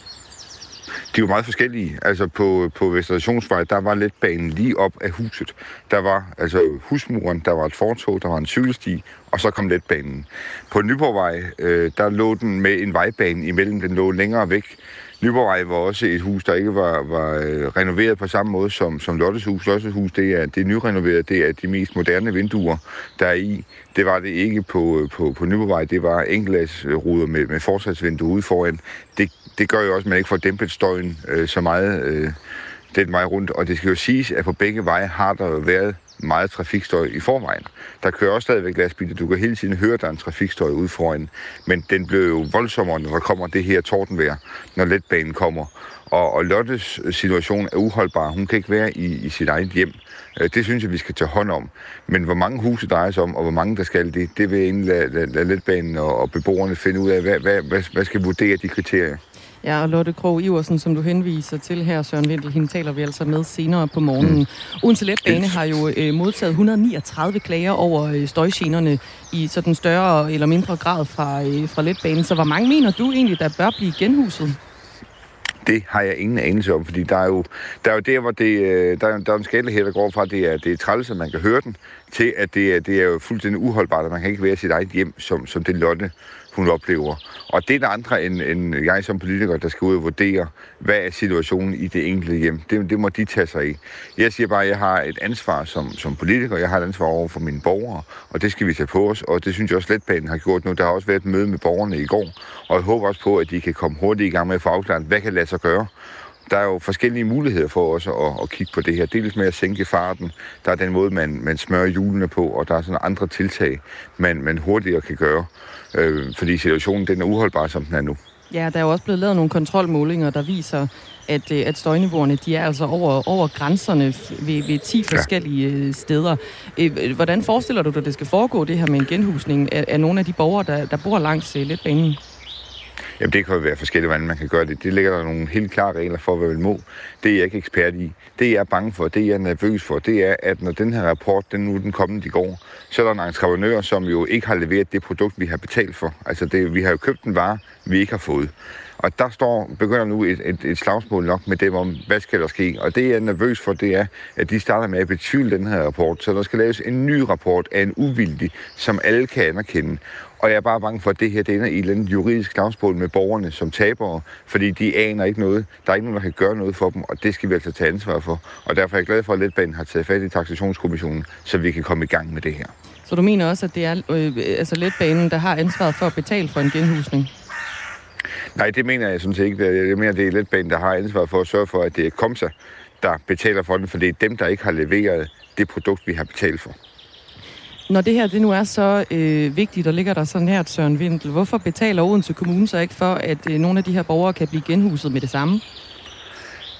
De var meget forskellige. Altså på, på Vesterationsvej, der var letbanen lige op af huset. Der var altså husmuren, der var et fortog, der var en cykelsti, og så kom letbanen. På Nyborgvej, øh, der lå den med en vejbane imellem, den lå længere væk. Nyborgvej var også et hus, der ikke var, var øh, renoveret på samme måde som, som Lottes hus. Lottes hus, det er, det er nyrenoveret, det er de mest moderne vinduer, der er i. Det var det ikke på, øh, på, på Nyborgvej, det var enkeltglasruder med, med forsatsvinduer ude foran. Det, det gør jo også, at man ikke får dæmpet støjen øh, så meget øh, den vej rundt. Og det skal jo siges, at på begge veje har der jo været meget trafikstøj i forvejen. Der kører også stadigvæk lastbiler. Du kan hele tiden høre, at der er en trafikstøj ude foran. Men den bliver jo voldsommere, når der kommer det her tordenvejr, når letbanen kommer. Og, og Lottes situation er uholdbar. Hun kan ikke være i, i sit eget hjem. Øh, det synes jeg, vi skal tage hånd om. Men hvor mange huse drejer sig om, og hvor mange der skal det, det vil jeg egentlig lade, lade, lade letbanen og, og beboerne finde ud af. Hvad, hvad, hvad, hvad skal vurdere de kriterier? Ja, og Lotte Krog Iversen, som du henviser til her, Søren Vindel, hende taler vi altså med senere på morgenen. Mm. Odense Letbane har jo øh, modtaget 139 klager over øh, støjgenerne i sådan større eller mindre grad fra, øh, fra letbanen. Så hvor mange mener du egentlig, der bør blive genhuset? Det har jeg ingen anelse om, fordi der er jo, der er jo der, hvor det, øh, der, der er en skala her, der går fra, det er, det er træls, at man kan høre den, til at det er, det er jo fuldstændig uholdbart, at man kan ikke være i sit eget hjem, som, som det Lotte hun oplever. Og det er der andre end, end jeg som politiker, der skal ud og vurdere, hvad er situationen i det enkelte hjem. Det, det må de tage sig i. Jeg siger bare, at jeg har et ansvar som, som politiker, jeg har et ansvar over for mine borgere, og det skal vi tage på os, og det synes jeg også Letbanen har gjort nu. Der har også været et møde med borgerne i går, og jeg håber også på, at de kan komme hurtigt i gang med at få afklaret, hvad kan lade sig gøre, der er jo forskellige muligheder for os at, at kigge på det her. Dels med at sænke farten, der er den måde, man, man smører hjulene på, og der er sådan andre tiltag, man, man hurtigere kan gøre. Øh, fordi situationen den er uholdbar, som den er nu. Ja, der er jo også blevet lavet nogle kontrolmålinger, der viser, at, øh, at støjniveauerne de er altså over, over grænserne ved, ved 10 forskellige ja. Øh, steder. Øh, hvordan forestiller du dig, at det skal foregå, det her med en genhusning af, af nogle af de borgere, der, der bor langs letbanen? Jamen det kan jo være forskellige, hvordan man kan gøre det. Det ligger der nogle helt klare regler for, hvad man må. Det er jeg ikke ekspert i. Det jeg er bange for, det jeg er nervøs for, det er, at når den her rapport, den nu den kommende i går, så er der en entreprenør, som jo ikke har leveret det produkt, vi har betalt for. Altså det, vi har jo købt en vare, vi ikke har fået. Og der står, begynder nu et, et, et slagsmål nok med dem om, hvad skal der ske? Og det jeg er nervøs for, det er, at de starter med at betvivle den her rapport. Så der skal laves en ny rapport af en uvildig, som alle kan anerkende. Og jeg er bare bange for, at det her det ender i et eller andet juridisk slagsmål med borgerne som tabere, fordi de aner ikke noget. Der er ikke nogen, der kan gøre noget for dem, og det skal vi altså tage ansvar for. Og derfor er jeg glad for, at Letbanen har taget fat i taxationskommissionen, så vi kan komme i gang med det her. Så du mener også, at det er øh, altså Letbanen, der har ansvaret for at betale for en genhusning? Nej, det mener jeg sådan set ikke. Jeg mener, det er Letbanen, der har ansvar for at sørge for, at det er Komsa, der betaler for den, for det er dem, der ikke har leveret det produkt, vi har betalt for. Når det her det nu er så øh, vigtigt, og ligger der så nært Søren Vindel, hvorfor betaler Odense Kommune så ikke for, at øh, nogle af de her borgere kan blive genhuset med det samme?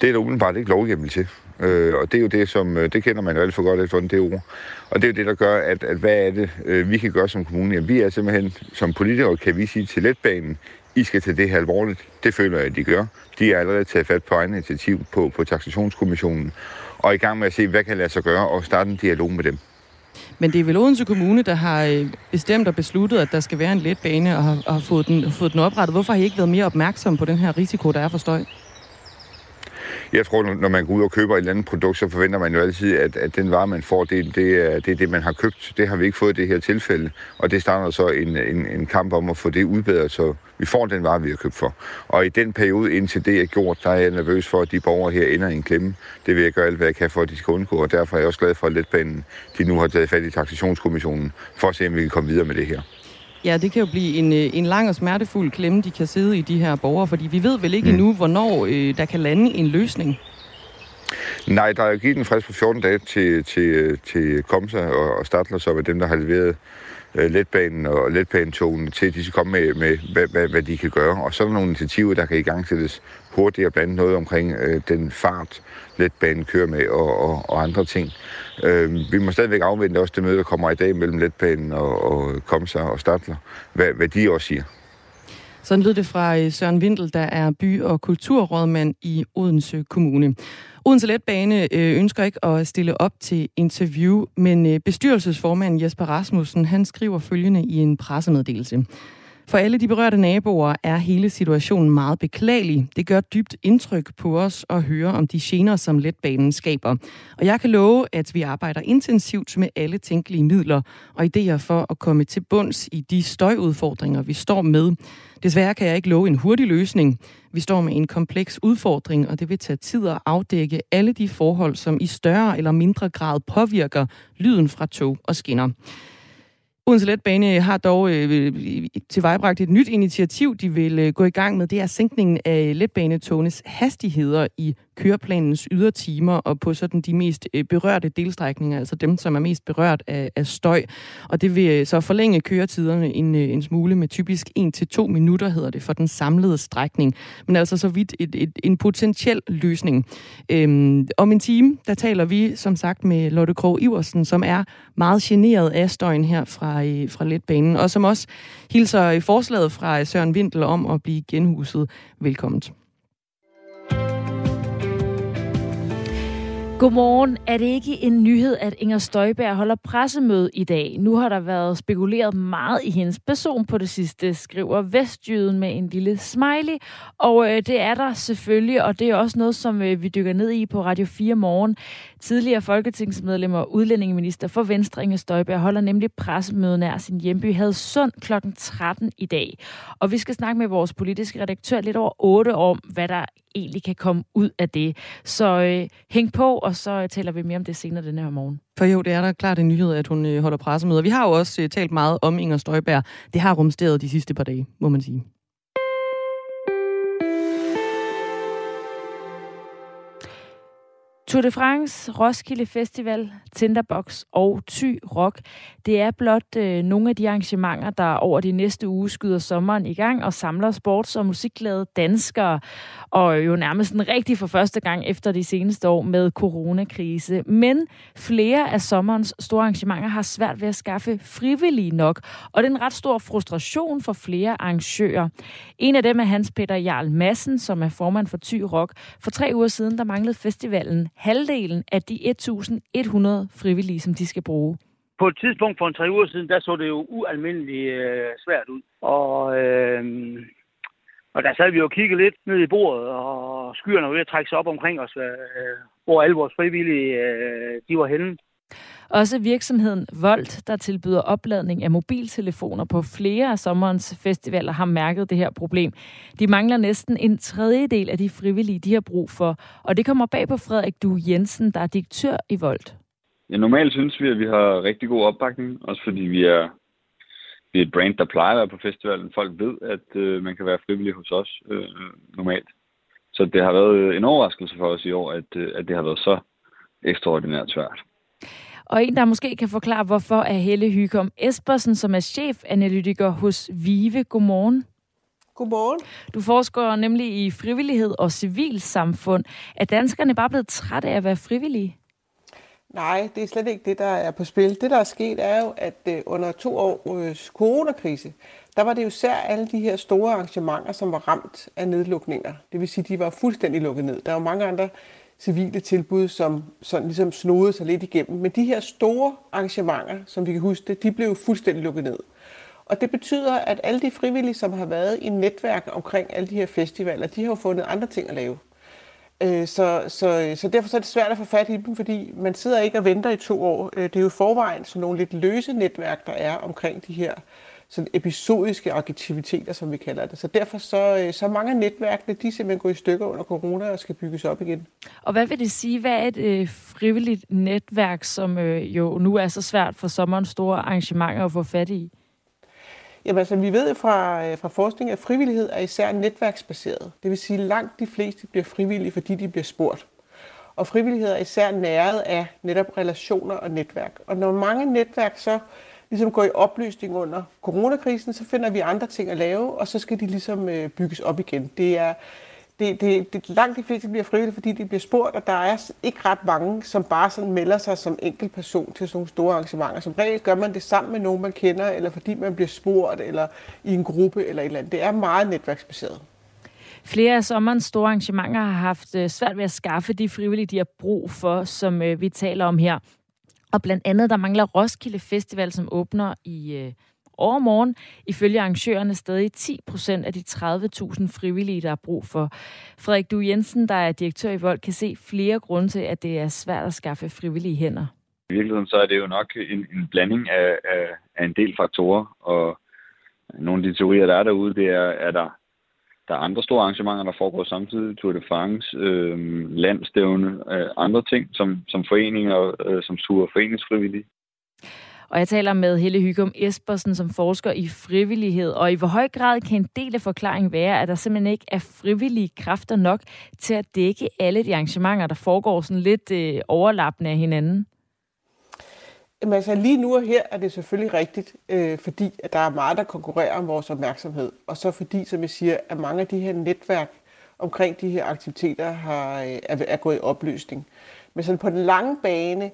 Det er der udenbart ikke lovhjemmel til. Øh, og det er jo det, som øh, det kender man jo alt for godt efter det ord. Og det er jo det, der gør, at, at hvad er det, øh, vi kan gøre som kommune? Jamen, vi er simpelthen, som politikere, kan vi sige til letbanen, I skal tage det her alvorligt. Det føler jeg, at de gør. De er allerede taget fat på egen initiativ på, på taxationskommissionen, og er i gang med at se, hvad kan lade sig gøre, og starte en dialog med dem. Men det er vel Odense Kommune, der har øh, bestemt og besluttet, at der skal være en letbane og har, og har fået, den, fået den oprettet. Hvorfor har I ikke været mere opmærksom på den her risiko, der er for støj? Jeg tror, når man går ud og køber et eller andet produkt, så forventer man jo altid, at, at den vare, man får, det, det, er, det er det, man har købt. Det har vi ikke fået i det her tilfælde, og det starter så en, en, en kamp om at få det udbedret, så vi får den vare, vi har købt for. Og i den periode, indtil det er gjort, der er jeg nervøs for, at de borgere her ender i en klemme. Det vil jeg gøre alt, hvad jeg kan for, at de skal undgå, og derfor er jeg også glad for, at Letbanen de nu har taget fat i taxationskommissionen, for at se, om vi kan komme videre med det her. Ja, det kan jo blive en, øh, en lang og smertefuld klemme, de kan sidde i de her borgere, fordi vi ved vel ikke mm. endnu, hvornår øh, der kan lande en løsning. Nej, der er givet en frist på 14 dage til, til, til Komsa og, og Statler, som er dem, der har leveret øh, letbanen og letbanetogene til, at de skal komme med, med hvad, hvad, hvad de kan gøre. Og så er der nogle initiativer, der kan i gang sættes hurtigere, blandt noget omkring øh, den fart, letbanen kører med og, og, og andre ting. Øh, vi må stadigvæk afvente også det møde, der kommer i dag mellem letbanen og, og Komsa og Stadler, hvad, hvad de også siger. Sådan lød det fra øh, Søren Vindel, der er by- og kulturrådmand i Odense Kommune. Odense Letbane øh, ønsker ikke at stille op til interview, men øh, bestyrelsesformanden bestyrelsesformand Jesper Rasmussen, han skriver følgende i en pressemeddelelse. For alle de berørte naboer er hele situationen meget beklagelig. Det gør dybt indtryk på os at høre om de gener, som letbanen skaber. Og jeg kan love, at vi arbejder intensivt med alle tænkelige midler og idéer for at komme til bunds i de støjudfordringer, vi står med. Desværre kan jeg ikke love en hurtig løsning. Vi står med en kompleks udfordring, og det vil tage tid at afdække alle de forhold, som i større eller mindre grad påvirker lyden fra tog og skinner. Odense Letbane har dog øh, tilvejebragt et nyt initiativ, de vil øh, gå i gang med. Det er sænkningen af letbanetogenes hastigheder i køreplanens ydertimer og på sådan de mest øh, berørte delstrækninger, altså dem, som er mest berørt af, af støj. Og det vil øh, så forlænge køretiderne en, øh, en smule med typisk 1-2 minutter, hedder det, for den samlede strækning. Men altså så vidt et, et, en potentiel løsning. Øhm, om en time, der taler vi som sagt med Lotte Krog Iversen, som er meget generet af støjen her fra, fra letbanen, og som også hilser forslaget fra Søren Vindel om at blive genhuset velkommen. Godmorgen. Er det ikke en nyhed, at Inger Støjberg holder pressemøde i dag? Nu har der været spekuleret meget i hendes person på det sidste, skriver Vestjyden med en lille smiley. Og øh, det er der selvfølgelig, og det er også noget, som øh, vi dykker ned i på Radio 4 morgen. Tidligere folketingsmedlem og udlændingeminister for Venstre, Inger Støjberg, holder nemlig pressemøde nær sin hjemby Hadsund kl. 13 i dag. Og vi skal snakke med vores politiske redaktør lidt over 8 om, hvad der egentlig kan komme ud af det. Så øh, hæng på, og så taler vi mere om det senere den her morgen. For jo, det er da klart en nyhed, at hun øh, holder pressemøder. Vi har jo også øh, talt meget om Inger Støjberg. Det har rumsteret de sidste par dage, må man sige. Tour de France, Roskilde Festival, Tinderbox og Ty Rock. Det er blot øh, nogle af de arrangementer, der over de næste uge skyder sommeren i gang og samler sports- og musikglade danskere. Og jo nærmest en rigtig for første gang efter de seneste år med coronakrise. Men flere af sommerens store arrangementer har svært ved at skaffe frivillige nok. Og det er en ret stor frustration for flere arrangører. En af dem er Hans Peter Jarl Madsen, som er formand for Ty Rock. For tre uger siden, der manglede festivalen halvdelen af de 1.100 frivillige, som de skal bruge. På et tidspunkt for en tre uger siden, der så det jo ualmindeligt øh, svært ud. Og, øh, og der sad vi jo og kiggede lidt ned i bordet, og skyerne var ved at trække sig op omkring os, øh, hvor alle vores frivillige øh, de var henne. Også virksomheden Volt, der tilbyder opladning af mobiltelefoner på flere af sommerens festivaler, har mærket det her problem. De mangler næsten en tredjedel af de frivillige, de har brug for. Og det kommer bag på Frederik Du Jensen, der er direktør i Volt. Ja, normalt synes vi, at vi har rigtig god opbakning, også fordi vi er, vi er et brand, der plejer at være på festivalen. Folk ved, at øh, man kan være frivillig hos os øh, normalt. Så det har været en overraskelse for os i år, at, øh, at det har været så ekstraordinært svært. Og en, der måske kan forklare, hvorfor er Helle Hykom Espersen, som er chefanalytiker hos VIVE. Godmorgen. Godmorgen. Du forsker nemlig i frivillighed og civilsamfund. Er danskerne bare blevet trætte af at være frivillige? Nej, det er slet ikke det, der er på spil. Det, der er sket, er jo, at øh, under to års coronakrise, der var det jo især alle de her store arrangementer, som var ramt af nedlukninger. Det vil sige, de var fuldstændig lukket ned. Der var mange andre civile tilbud, som sådan ligesom snodede sig lidt igennem. Men de her store arrangementer, som vi kan huske det, de blev fuldstændig lukket ned. Og det betyder, at alle de frivillige, som har været i netværk omkring alle de her festivaler, de har jo fundet andre ting at lave. Øh, så, så, så derfor så er det svært at få fat i dem, fordi man sidder ikke og venter i to år. Øh, det er jo forvejen sådan nogle lidt løse netværk, der er omkring de her sådan episodiske aktiviteter, som vi kalder det. Så derfor så, øh, så mange af netværkene, de simpelthen gået i stykker under corona og skal bygges op igen. Og hvad vil det sige? Hvad er et øh, frivilligt netværk, som øh, jo nu er så svært for sommerens store arrangementer at få fat i? Jamen altså, vi ved fra, øh, fra forskning, at frivillighed er især netværksbaseret. Det vil sige, at langt de fleste bliver frivillige, fordi de bliver spurgt. Og frivillighed er især næret af netop relationer og netværk. Og når mange netværk så ligesom går i opløsning under coronakrisen, så finder vi andre ting at lave, og så skal de ligesom øh, bygges op igen. Det er, det, det, det, langt de fleste bliver frivillige, fordi de bliver spurgt, og der er ikke ret mange, som bare sådan melder sig som person til sådan nogle store arrangementer. Som regel gør man det sammen med nogen, man kender, eller fordi man bliver spurgt, eller i en gruppe, eller et eller andet. Det er meget netværksbaseret. Flere af sommerens store arrangementer har haft øh, svært ved at skaffe de frivillige, de har brug for, som øh, vi taler om her. Og blandt andet, der mangler Roskilde Festival, som åbner i øh, overmorgen. Ifølge arrangørerne stadig 10 procent af de 30.000 frivillige, der er brug for. Frederik Du Jensen, der er direktør i Vold, kan se flere grunde til, at det er svært at skaffe frivillige hænder. I virkeligheden så er det jo nok en, en blanding af, af, af en del faktorer, og nogle af de teorier, der er derude, det er, er der der er andre store arrangementer, der foregår samtidig. Tour de France, øh, landstævne, øh, andre ting, som, som foreninger, øh, som suger foreningsfrivillige. Og jeg taler med Helle Hygum Espersen, som forsker i frivillighed. Og i hvor høj grad kan en del af forklaringen være, at der simpelthen ikke er frivillige kræfter nok til at dække alle de arrangementer, der foregår sådan lidt øh, overlappende af hinanden? Jamen altså lige nu og her er det selvfølgelig rigtigt, øh, fordi at der er meget, der konkurrerer om vores opmærksomhed. Og så fordi, som jeg siger, at mange af de her netværk omkring de her aktiviteter har, øh, er, er gået i opløsning. Men sådan på den lange bane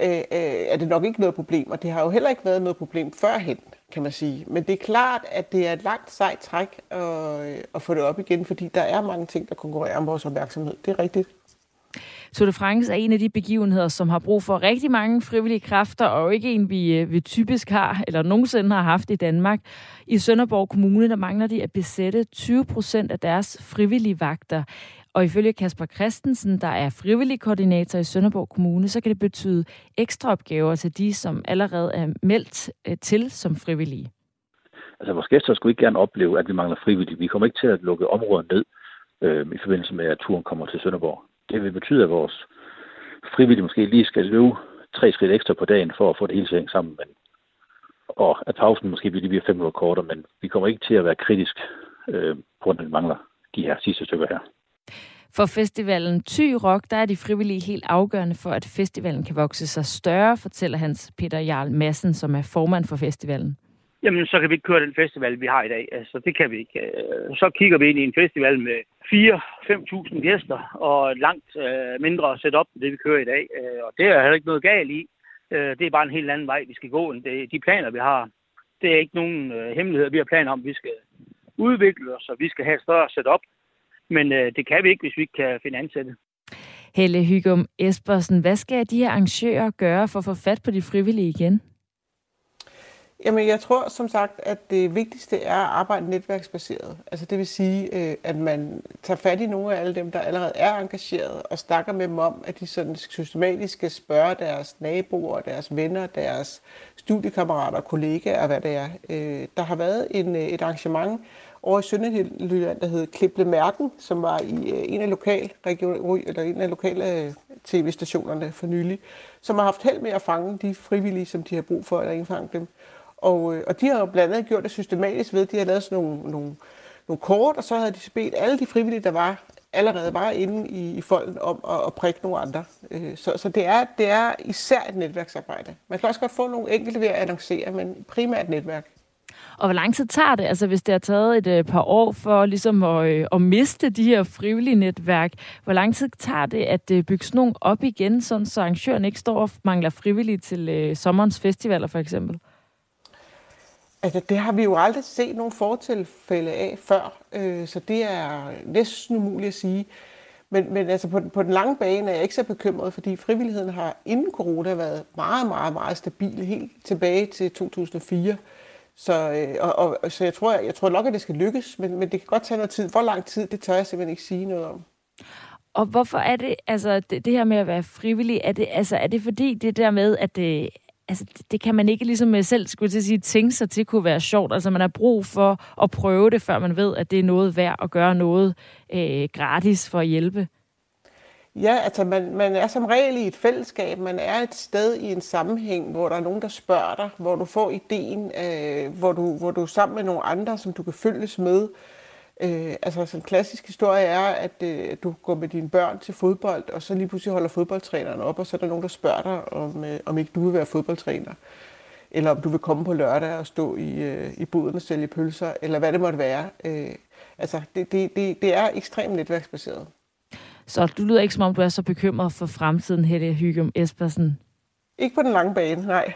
øh, øh, er det nok ikke noget problem, og det har jo heller ikke været noget problem førhen, kan man sige. Men det er klart, at det er et langt sejt træk at, øh, at få det op igen, fordi der er mange ting, der konkurrerer om vores opmærksomhed. Det er rigtigt. Tour de France er en af de begivenheder, som har brug for rigtig mange frivillige kræfter, og ikke en, vi, øh, vi typisk har, eller nogensinde har haft i Danmark. I Sønderborg Kommune, der mangler de at besætte 20 procent af deres frivillige vagter. Og ifølge Kasper Christensen, der er frivillig koordinator i Sønderborg Kommune, så kan det betyde ekstra opgaver til de, som allerede er meldt øh, til som frivillige. Altså vores gæster skulle ikke gerne opleve, at vi mangler frivillige. Vi kommer ikke til at lukke området ned øh, i forbindelse med, at turen kommer til Sønderborg det vil betyde, at vores frivillige måske lige skal løbe tre skridt ekstra på dagen for at få det hele til sammen. Men, og at pausen måske lige bliver fem minutter kortere, men vi kommer ikke til at være kritisk øh, på, at vi mangler de her sidste stykker her. For festivalen Ty Rock, der er de frivillige helt afgørende for, at festivalen kan vokse sig større, fortæller Hans Peter Jarl Madsen, som er formand for festivalen. Jamen, så kan vi ikke køre den festival, vi har i dag. Altså, det kan vi ikke. Øh, så kigger vi ind i en festival med 4-5.000 gæster og langt øh, mindre setup end det, vi kører i dag. Øh, og det er heller ikke noget galt i. Øh, det er bare en helt anden vej, vi skal gå end det, de planer, vi har. Det er ikke nogen øh, hemmeligheder, vi har planer om. Vi skal udvikle os, og vi skal have et større setup. Men øh, det kan vi ikke, hvis vi ikke kan finde ansatte. Helle Hygum Espersen, hvad skal de her arrangører gøre for at få fat på de frivillige igen? Jamen, jeg tror som sagt, at det vigtigste er at arbejde netværksbaseret. Altså det vil sige, øh, at man tager fat i nogle af alle dem, der allerede er engageret, og snakker med dem om, at de sådan systematisk skal spørge deres naboer, deres venner, deres studiekammerater, kollegaer, hvad det er. Øh, der har været en, øh, et arrangement over i Sønderjylland, der hed Klible Mærken, som var i øh, en af lokal region, eller en af lokale øh, tv-stationerne for nylig, som har haft held med at fange de frivillige, som de har brug for, eller indfange dem. Og, øh, og de har jo blandt andet gjort det systematisk ved, at de har lavet sådan nogle, nogle, nogle kort, og så havde de bedt alle de frivillige, der var allerede var inde i, i folden om at, at prikke nogle andre. Så så det, er, det er især et netværksarbejde. Man kan også godt få nogle enkelte ved at annoncere, men primært netværk. Og hvor lang tid tager det, altså hvis det har taget et øh, par år for ligesom at, øh, at miste de her frivillige netværk, hvor lang tid tager det at øh, bygge sådan nogle op igen, sådan så arrangøren ikke står og mangler frivillige til øh, sommerens festivaler for eksempel? Altså, det har vi jo aldrig set nogen fortilfælde af før, øh, så det er næsten umuligt at sige. Men, men altså på, på den lange bane er jeg ikke så bekymret, fordi frivilligheden har inden corona været meget, meget, meget stabil, helt tilbage til 2004. Så, øh, og, og, så jeg tror, jeg, jeg tror nok, at det skal lykkes, men, men det kan godt tage noget tid. Hvor lang tid, det tør jeg simpelthen ikke sige noget om. Og hvorfor er det, altså det, det her med at være frivillig, er det, altså, er det fordi det der med, at det, altså, det, det kan man ikke ligesom øh, selv skulle til at sige, tænke sig til kunne være sjovt. Altså man har brug for at prøve det, før man ved, at det er noget værd at gøre noget øh, gratis for at hjælpe. Ja, altså man, man er som regel i et fællesskab. Man er et sted i en sammenhæng, hvor der er nogen, der spørger dig, hvor du får ideen, øh, hvor, du, hvor du er sammen med nogle andre, som du kan følges med. Øh, altså sådan en klassisk historie er, at øh, du går med dine børn til fodbold, og så lige pludselig holder fodboldtræneren op, og så er der nogen, der spørger dig, om, øh, om ikke du vil være fodboldtræner. Eller om du vil komme på lørdag og stå i, øh, i boden og sælge pølser, eller hvad det måtte være. Øh, altså, det, det, det, det er ekstremt netværksbaseret. Så du lyder ikke, som om du er så bekymret for fremtiden, Helle Hygum Espersen. Ikke på den lange bane, nej.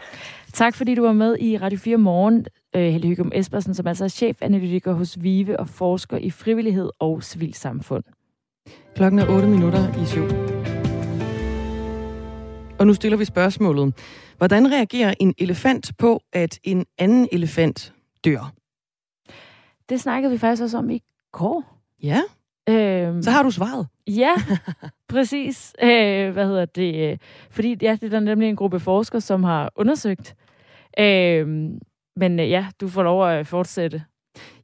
Tak fordi du var med i Radio 4 Morgen, øh, Helle Hygum Espersen, som altså er chefanalytiker hos VIVE og forsker i frivillighed og civilsamfund. Klokken er 8 minutter i syv. Og nu stiller vi spørgsmålet. Hvordan reagerer en elefant på, at en anden elefant dør? Det snakkede vi faktisk også om i går. Ja, øhm, så har du svaret. Ja, [LAUGHS] præcis. Øh, hvad hedder det? Fordi ja, det er der nemlig en gruppe forskere, som har undersøgt. Øh, men ja, du får lov at fortsætte.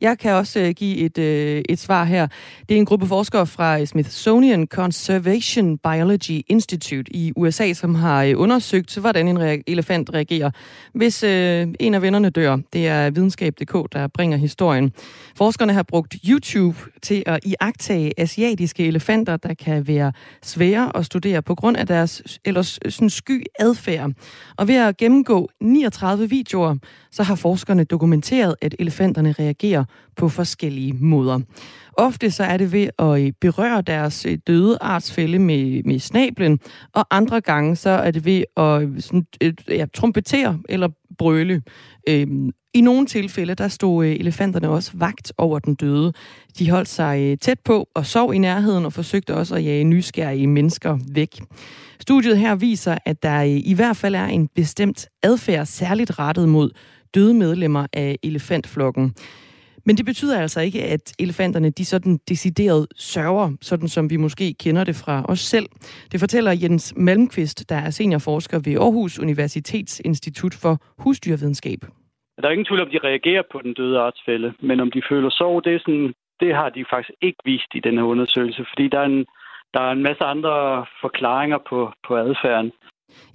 Jeg kan også øh, give et, øh, et svar her. Det er en gruppe forskere fra Smithsonian Conservation Biology Institute i USA, som har øh, undersøgt, hvordan en re- elefant reagerer, hvis øh, en af vennerne dør. Det er videnskab.dk, der bringer historien. Forskerne har brugt YouTube til at iagtage asiatiske elefanter, der kan være svære at studere på grund af deres ellers øh, sådan sky adfærd. Og ved at gennemgå 39 videoer, så har forskerne dokumenteret, at elefanterne reagerer på forskellige måder. Ofte så er det ved at øh, berøre deres øh, døde artsfælde med, med snablen, og andre gange så er det ved at øh, sådan, ja, trompetere eller brøle. Øhm, I nogle tilfælde, der stod elefanterne også vagt over den døde. De holdt sig tæt på og sov i nærheden og forsøgte også at jage nysgerrige mennesker væk. Studiet her viser, at der i hvert fald er en bestemt adfærd særligt rettet mod døde medlemmer af elefantflokken. Men det betyder altså ikke, at elefanterne de sådan decideret sørger, sådan som vi måske kender det fra os selv. Det fortæller Jens Malmqvist, der er seniorforsker ved Aarhus Universitets Institut for Husdyrvidenskab. Der er ingen tvivl om, de reagerer på den døde artsfælde, men om de føler sorg, det, er sådan, det har de faktisk ikke vist i den her undersøgelse, fordi der er en, der er en masse andre forklaringer på, på adfærden.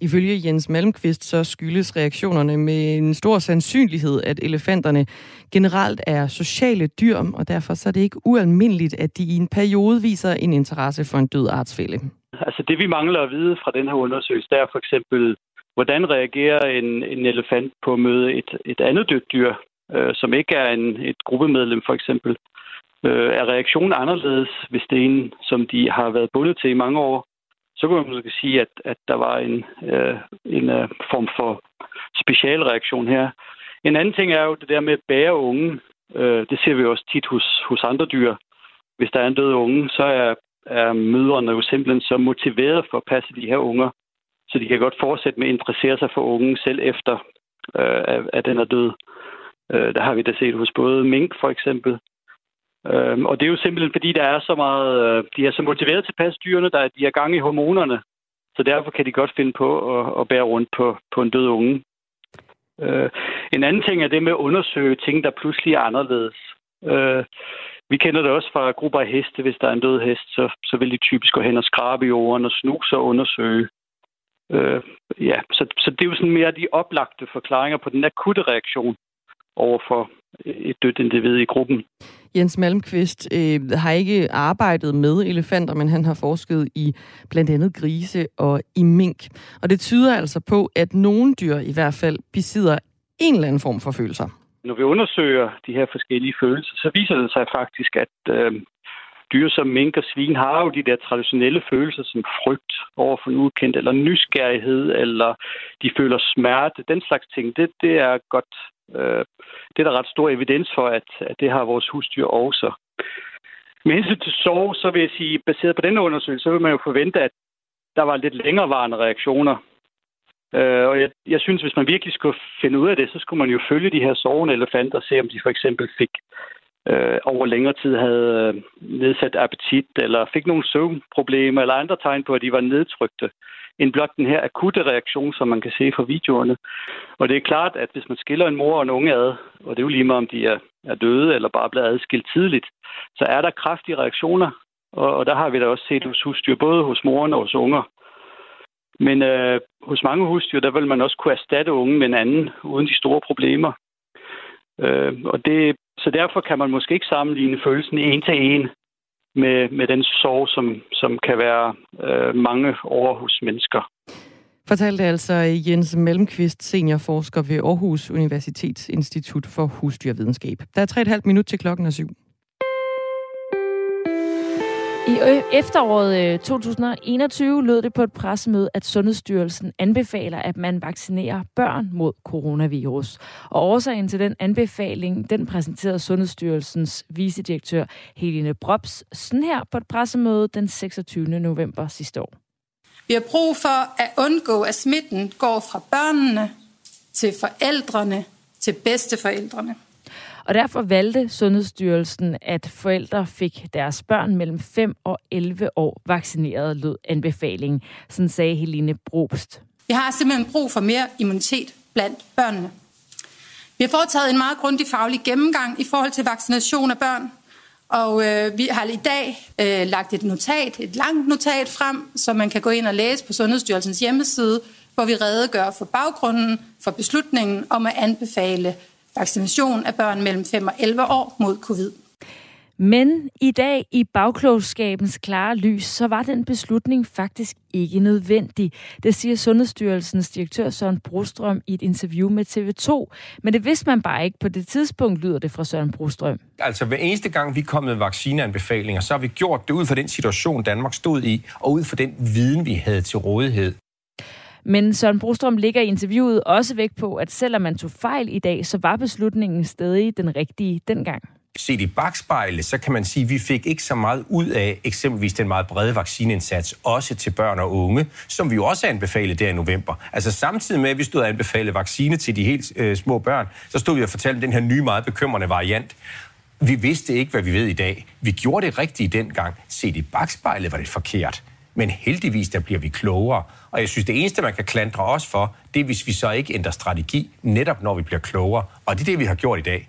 Ifølge Jens Malmqvist så skyldes reaktionerne med en stor sandsynlighed, at elefanterne generelt er sociale dyr, og derfor så er det ikke ualmindeligt, at de i en periode viser en interesse for en død artsfælde. Altså det, vi mangler at vide fra den her undersøgelse, det er for eksempel, hvordan reagerer en, en elefant på at møde et, et andet dødt dyr, øh, som ikke er en, et gruppemedlem for eksempel. Øh, er reaktionen anderledes, hvis det er en, som de har været bundet til i mange år? Så kunne man måske sige, at, at der var en, øh, en øh, form for specialreaktion her. En anden ting er jo det der med at bære unge. Øh, det ser vi også tit hos, hos andre dyr. Hvis der er en død unge, så er, er mødrene jo simpelthen så motiveret for at passe de her unger, så de kan godt fortsætte med at interessere sig for ungen selv efter, øh, at, at den er død. Øh, der har vi da set hos både mink for eksempel, Øhm, og det er jo simpelthen, fordi der er så meget, øh, de er så motiveret til at passe dyrene, der de er gang i hormonerne. Så derfor kan de godt finde på at, at bære rundt på, på en død unge. Øh, en anden ting er det med at undersøge ting, der pludselig er anderledes. Øh, vi kender det også fra grupper af heste. Hvis der er en død hest, så, så vil de typisk gå hen og skrabe i jorden og snuse og undersøge. Øh, ja, så, så det er jo sådan mere de oplagte forklaringer på den akutte reaktion over for et dødt individ i gruppen. Jens Malmqvist øh, har ikke arbejdet med elefanter, men han har forsket i blandt andet grise og i mink. Og det tyder altså på, at nogle dyr i hvert fald besidder en eller anden form for følelser. Når vi undersøger de her forskellige følelser, så viser det sig faktisk, at øh, dyr som mink og svin har jo de der traditionelle følelser som frygt over for en ukendt, eller nysgerrighed, eller de føler smerte. Den slags ting, det, det er godt Øh, det er der ret stor evidens for, at, at det har vores husdyr også. Med hensyn til sorg, så vil jeg sige, baseret på denne undersøgelse, så vil man jo forvente, at der var lidt længerevarende reaktioner. Øh, og jeg, jeg synes, hvis man virkelig skulle finde ud af det, så skulle man jo følge de her sovende elefanter og se, om de for eksempel fik øh, over længere tid havde øh, nedsat appetit, eller fik nogle søvnproblemer, eller andre tegn på, at de var nedtrykte end blot den her akutte reaktion, som man kan se fra videoerne. Og det er klart, at hvis man skiller en mor og en unge ad, og det er jo lige meget, om de er, er døde eller bare blevet adskilt tidligt, så er der kraftige reaktioner, og, og der har vi da også set hos husdyr, både hos moren og hos unger. Men øh, hos mange husdyr, der vil man også kunne erstatte unge med en anden, uden de store problemer. Øh, og det, så derfor kan man måske ikke sammenligne følelsen en til en med, med den sorg, som, som kan være øh, mange over hos mennesker. Fortalte altså Jens Mellemqvist, seniorforsker ved Aarhus Universitets Institut for Husdyrvidenskab. Der er tre et halvt minut til klokken er syv. I efteråret øh, 2021 lød det på et pressemøde, at Sundhedsstyrelsen anbefaler, at man vaccinerer børn mod coronavirus. Og årsagen til den anbefaling, den præsenterede Sundhedsstyrelsens vicedirektør Helene Brops sådan her på et pressemøde den 26. november sidste år. Vi har brug for at undgå, at smitten går fra børnene til forældrene til bedsteforældrene. Og derfor valgte Sundhedsstyrelsen, at forældre fik deres børn mellem 5 og 11 år vaccineret, lød anbefalingen. Sådan sagde Helene Brobst. Vi har simpelthen brug for mere immunitet blandt børnene. Vi har foretaget en meget grundig faglig gennemgang i forhold til vaccination af børn, og øh, vi har i dag øh, lagt et notat, et langt notat frem, som man kan gå ind og læse på Sundhedsstyrelsens hjemmeside, hvor vi redegør for baggrunden for beslutningen om at anbefale vaccination af børn mellem 5 og 11 år mod covid. Men i dag i bagklogskabens klare lys, så var den beslutning faktisk ikke nødvendig. Det siger Sundhedsstyrelsens direktør Søren Brostrøm i et interview med TV2. Men det vidste man bare ikke på det tidspunkt, lyder det fra Søren Brostrøm. Altså hver eneste gang vi kom med vaccineanbefalinger, så har vi gjort det ud fra den situation, Danmark stod i, og ud fra den viden, vi havde til rådighed. Men Søren Brostrøm ligger i interviewet også væk på, at selvom man tog fejl i dag, så var beslutningen stadig den rigtige dengang. Set i bagspejlet, så kan man sige, at vi fik ikke så meget ud af eksempelvis den meget brede vaccineindsats, også til børn og unge, som vi jo også anbefalede der i november. Altså samtidig med, at vi stod og anbefalede vaccine til de helt øh, små børn, så stod vi og fortalte om den her nye, meget bekymrende variant. Vi vidste ikke, hvad vi ved i dag. Vi gjorde det rigtigt dengang. Set i bagspejlet var det forkert. Men heldigvis, der bliver vi klogere. Og jeg synes, det eneste, man kan klandre os for, det er, hvis vi så ikke ændrer strategi, netop når vi bliver klogere. Og det er det, vi har gjort i dag.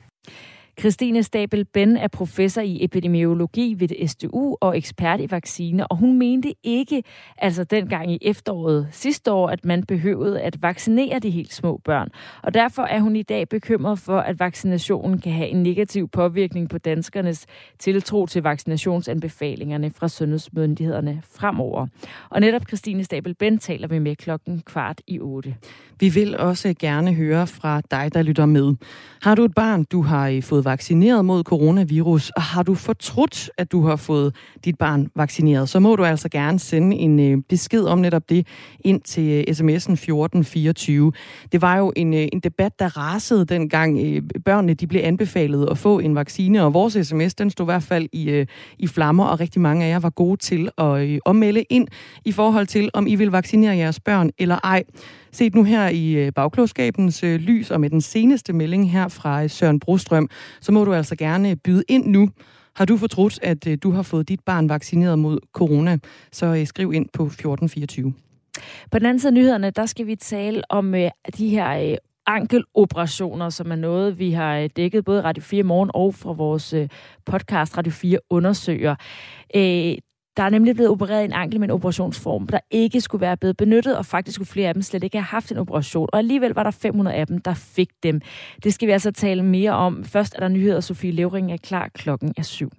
Christine Stabel Ben er professor i epidemiologi ved SDU og ekspert i vacciner, og hun mente ikke, altså dengang i efteråret sidste år, at man behøvede at vaccinere de helt små børn. Og derfor er hun i dag bekymret for, at vaccinationen kan have en negativ påvirkning på danskernes tiltro til vaccinationsanbefalingerne fra sundhedsmyndighederne fremover. Og netop Christine Stabel Ben taler vi med klokken kvart i otte. Vi vil også gerne høre fra dig, der lytter med. Har du et barn, du har øh, fået vaccineret mod coronavirus, og har du fortrudt, at du har fået dit barn vaccineret, så må du altså gerne sende en øh, besked om netop det ind til øh, sms'en 1424. Det var jo en, øh, en debat, der rasede dengang børnene de blev anbefalet at få en vaccine, og vores sms, den stod i hvert fald i, i flammer, og rigtig mange af jer var gode til at ommelde ind i forhold til, om I vil vaccinere jeres børn eller ej. Set nu her i øh, bagklogskabens øh, lys og med den seneste melding her fra øh, Søren Brostrøm, så må du altså gerne byde ind nu. Har du fortrudt, at øh, du har fået dit barn vaccineret mod corona, så skriv ind på 1424. På den anden side af nyhederne, der skal vi tale om de her ankeloperationer, som er noget, vi har dækket både Radio 4 Morgen og fra vores podcast Radio 4 undersøger. Der er nemlig blevet opereret en ankel med en operationsform, der ikke skulle være blevet benyttet, og faktisk skulle flere af dem slet ikke have haft en operation. Og alligevel var der 500 af dem, der fik dem. Det skal vi altså tale mere om. Først er der nyheder, Sofie Levering er klar klokken er syv.